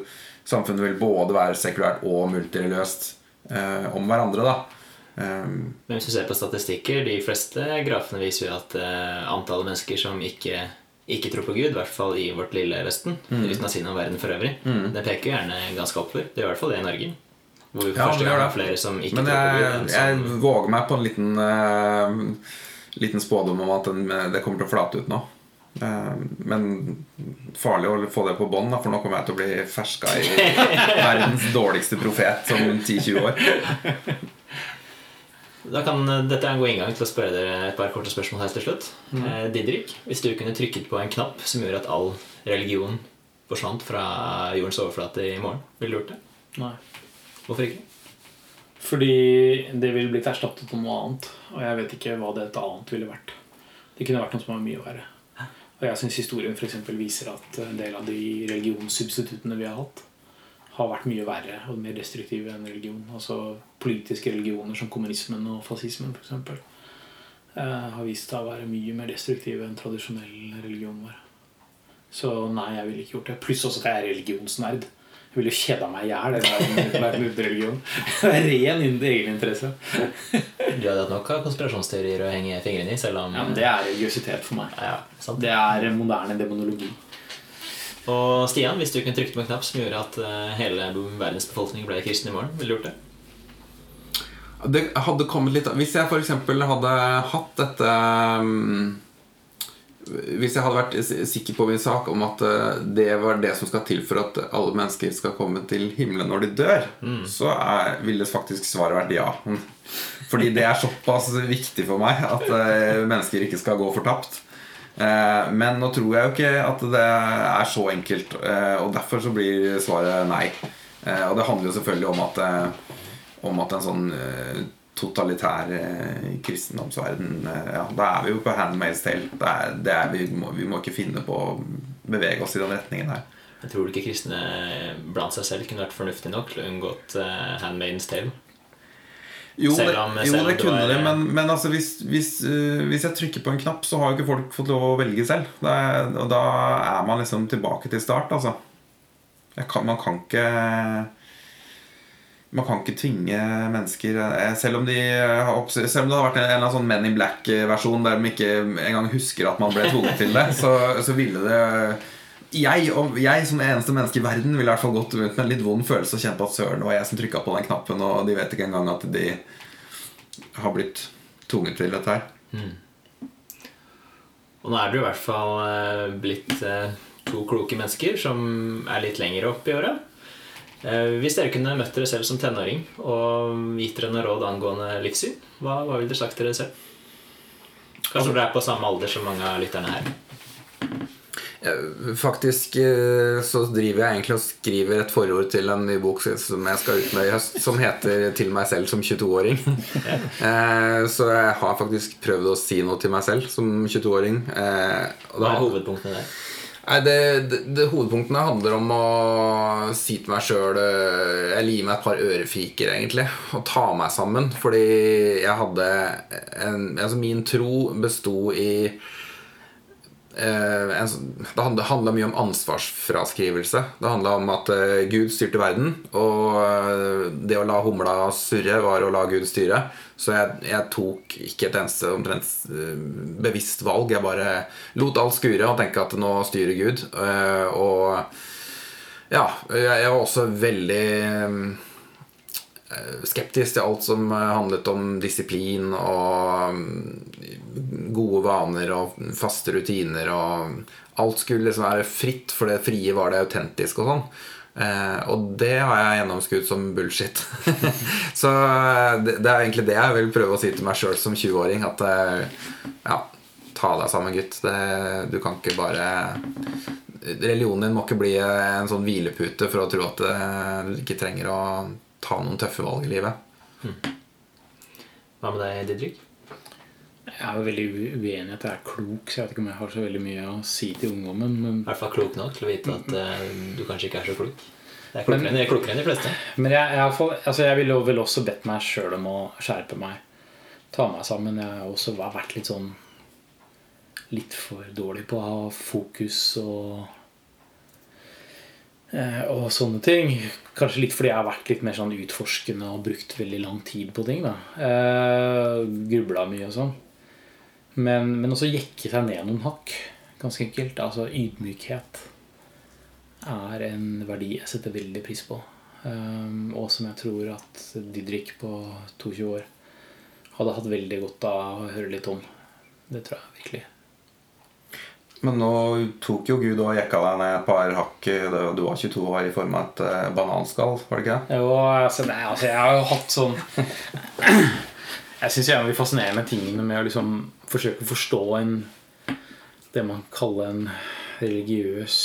samfunnet vil både være sekulært og multireligiøst eh, om hverandre. da um, Men hvis du ser på statistikker, de fleste grafene viser jo at eh, antallet mennesker som ikke, ikke tror på Gud, i hvert fall i vårt lille Vesten, uten å si noe om verden for øvrig, det peker gjerne ganske oppover. Det gjør i hvert fall det i Norge. Hvor vi for Ja, første gang har flere som ikke Men tror på Gud. jeg, enn jeg våger meg på en liten uh, Liten spådom om at den, det kommer til å flate ut nå. Eh, men farlig å få det på bånd, for nå kommer jeg til å bli ferska i verdens dårligste profet om 10-20 år. Da kan eh, Dette er en god inngang til å spørre dere et par korte spørsmål her til slutt. Eh, Didrik, hvis du kunne trykket på en knapp som gjorde at all religion forsvant fra jordens overflate i morgen, ville du gjort det? Nei. Hvorfor ikke? Fordi det ville blitt erstattet av noe annet. Og jeg vet ikke hva dette annet ville vært. Det kunne vært noe som var mye verre. Og jeg syns historien eksempel viser at en del av de religionssubstituttene vi har hatt, har vært mye verre og mer destruktive enn religion. Altså politiske religioner som kommunismen og fascismen f.eks. Eh, har vist seg å være mye mer destruktive enn tradisjonell religion var. Så nei, jeg ville ikke gjort det. Pluss også at jeg er religionsnerd. Jeg ville jo kjeda meg i hjel. Ren egeninteresse. Du hadde hatt nok av konspirasjonsteorier å henge fingrene i, selv om Ja, men det er religiøsitet for meg. Ja. Det er moderne demonologi. Og Stian, hvis du kunne trykke på en knapp som gjorde at eh, hele verdens befolkning ble kristen i morgen, ville du gjort det? Det hadde kommet litt Hvis jeg f.eks. hadde hatt dette um, Hvis jeg hadde vært sikker på min sak om at uh, det var det som skal til for at alle mennesker skal komme til himmelen når de dør, så er, ville faktisk svaret vært ja. Fordi det er såpass viktig for meg at uh, mennesker ikke skal gå fortapt. Eh, men nå tror jeg jo ikke at det er så enkelt, eh, og derfor så blir svaret nei. Eh, og det handler jo selvfølgelig om at, om at en sånn totalitær kristendomsverden ja, Da er vi jo på Handmaid's Tale. Det er, det er, vi, må, vi må ikke finne på å bevege oss i den retningen her. Jeg tror ikke kristne blant seg selv kunne vært fornuftig nok til å unngått Handmaidens Tale. Jo, det, om- jo, det kunne det, men, men altså hvis, hvis, uh, hvis jeg trykker på en knapp, så har jo ikke folk fått lov å velge selv. Er, og da er man liksom tilbake til start, altså. Kan, man kan ikke Man kan ikke tvinge mennesker eh, Selv om, de, selv om det har vært en, en eller annen sånn Men in Black-versjon der de ikke engang husker at man ble tvunget til det, så, så ville det jeg, og jeg som eneste menneske i verden ville i hvert fall gått rundt med en litt vond følelse og kjent at søren, det var jeg som trykka på den knappen, og de vet ikke engang at de har blitt tvunget til dette her. Og nå er dere i hvert fall eh, blitt eh, to kloke mennesker som er litt lenger opp i åra. Eh, Hvis dere kunne møtt dere selv som tenåring og gitt dere noen råd angående livssyn, hva, hva ville dere sagt til dere selv? Kanskje dere er på samme alder som mange av lytterne her. Eh, Faktisk eh, så driver jeg egentlig og skriver et forord til en ny bok som jeg skal ut med i høst, som heter 'Til meg selv som 22-åring'. Eh, Så jeg har faktisk prøvd å si noe til meg selv som 22-åring. Eh, Hva er hovedpunktene der? Nei, det, det, det Hovedpunktene handler om å si til meg sjøl Eller gi meg et par ørefiker, egentlig. Og ta meg sammen. Fordi jeg hadde en, altså Min tro besto i Det handla, mye om ansvarsfraskrivelse. Det handla om at eh, Gud styrte verden, og eh, det å la humla surre var å la Gud styre. Så jeg, jeg tok ikke et eneste omtrent eh, bevisst valg. Jeg bare lot alt skure og tenke at nå styrer Gud. Eh, og ja, jeg, var også veldig eh, skeptisk til alt som eh, handlet om disiplin og mm, gode vaner og faste rutiner og alt skulle liksom være fritt, for det frie var det autentisk og sånn. Eh, og det har jeg gjennomskudd som bullshit. Så eh, det, er egentlig det jeg vil prøve å si til meg sjøl som 20-åring. At eh, ja, ta deg sammen, gutt. Det, du kan ikke bare Religionen din må ikke bli en sånn hvilepute for å tro at eh, du ikke trenger å ta noen tøffe valg i livet. Hva med deg, Didrik? Jeg er jo veldig uenig i at jeg er klok, så jeg vet ikke om jeg har så veldig mye å si til ungdommen. Men, I hvert fall klok nok til å vite at eh, du kanskje ikke er så klok. Det er klokere, enn- klokere enn de fleste. men jeg, jeg, fall- altså jeg ville vel også bedt meg sjøl om å skjerpe meg. Ta meg sammen. Jeg har også vært litt sånn Litt for dårlig på å ha fokus og og sånne ting. Kanskje litt fordi jeg har vært litt mer sånn utforskende og brukt veldig lang tid på ting. da eh, Grubla mye og sånn. Men, men også jekke seg ned noen hakk. Ganske enkelt. Altså ydmykhet er en verdi jeg setter veldig pris på. Um, og som jeg tror at Didrik på 22 år hadde hatt veldig godt av å høre litt om. Det tror jeg virkelig. Men nå tok jo Gud og jekka deg ned et par hakk du var 22 år i form av et eh, bananskall, var det ikke det? Jo, altså, nei, altså, jeg har jo hatt sånn Jeg syns jeg er de fascinerende tingene med å liksom forsøke å forstå en det man kaller en religiøs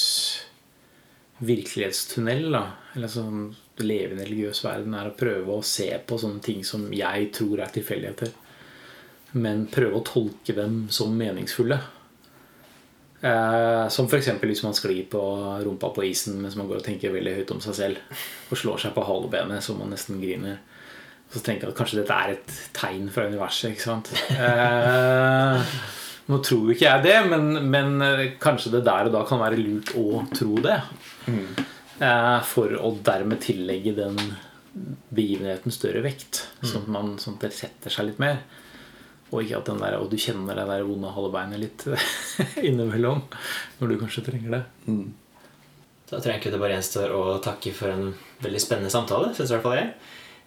virkelighetstunnel. Da. Eller sånn leve i en religiøs verden er å prøve å se på sånne ting som jeg tror er tilfeldigheter. Men prøve å tolke dem som meningsfulle. Eh, som f.eks. hvis man sklir på rumpa på isen mens man går og tenker veldig høyt om seg selv og slår seg på halebenet så man nesten griner. Og så tenker jeg at kanskje dette er et tegn fra universet. ikke sant? Eh, nå tror ikke jeg det, men, men eh, kanskje det der og da kan være lurt å tro det. Eh, for å dermed tillegge den begivenheten større vekt. Sånn at, man, sånn at det setter seg litt mer. Og ikke at den der, og du kjenner det der vonde halebeinet litt innimellom når du kanskje trenger det. Da tror jeg egentlig det bare gjenstår å takke for en veldig spennende samtale. Synes i hvert fall jeg.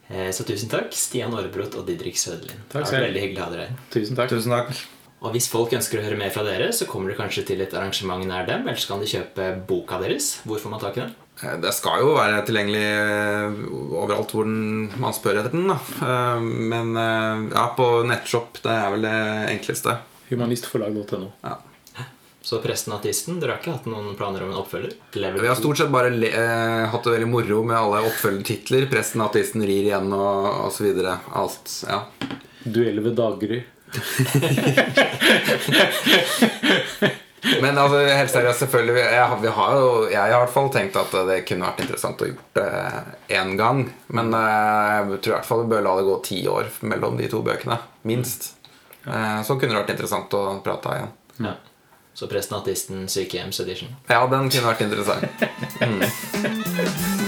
Eh, Så tusen takk, Stian Aarebrot og Didrik Søderlin. Takk Det selv. veldig hyggelig å ha dere her. Tusen takk. Tusen takk. Og hvis folk ønsker å høre mer fra dere, så kommer de kanskje til et arrangement nær dem, eller så kan de kjøpe boka deres. Hvor får man tak i den? Eh, Det skal jo være tilgjengelig eh, overalt hvor den, man spør etter den. Da. Eh, Men ja, på nettshop det er vel det enkleste. Humanistforlag.no. Ja. Så Presten og ateisten, dere har ikke hatt noen planer om en oppfølger? Level Vi har stort sett bare le, hatt det veldig moro med alle oppfølgertitler. 'Presten og ateisten rir igjen' og osv. Alt. Ja. Dueller ved daggry. Men altså, helt seriøst, selvfølgelig jeg, har- vi har jo, Jeg har i hvert fall tenkt at det kunne vært interessant å gjort det én gang. Men eh, jeg tror i hvert fall vi bør la det gå ti år mellom de to bøkene. Minst. Eh, Så kunne det vært interessant å prate igjen. Ja. Så Presten Artisten sykehjemsedition. Ja, den kunne vært interessant.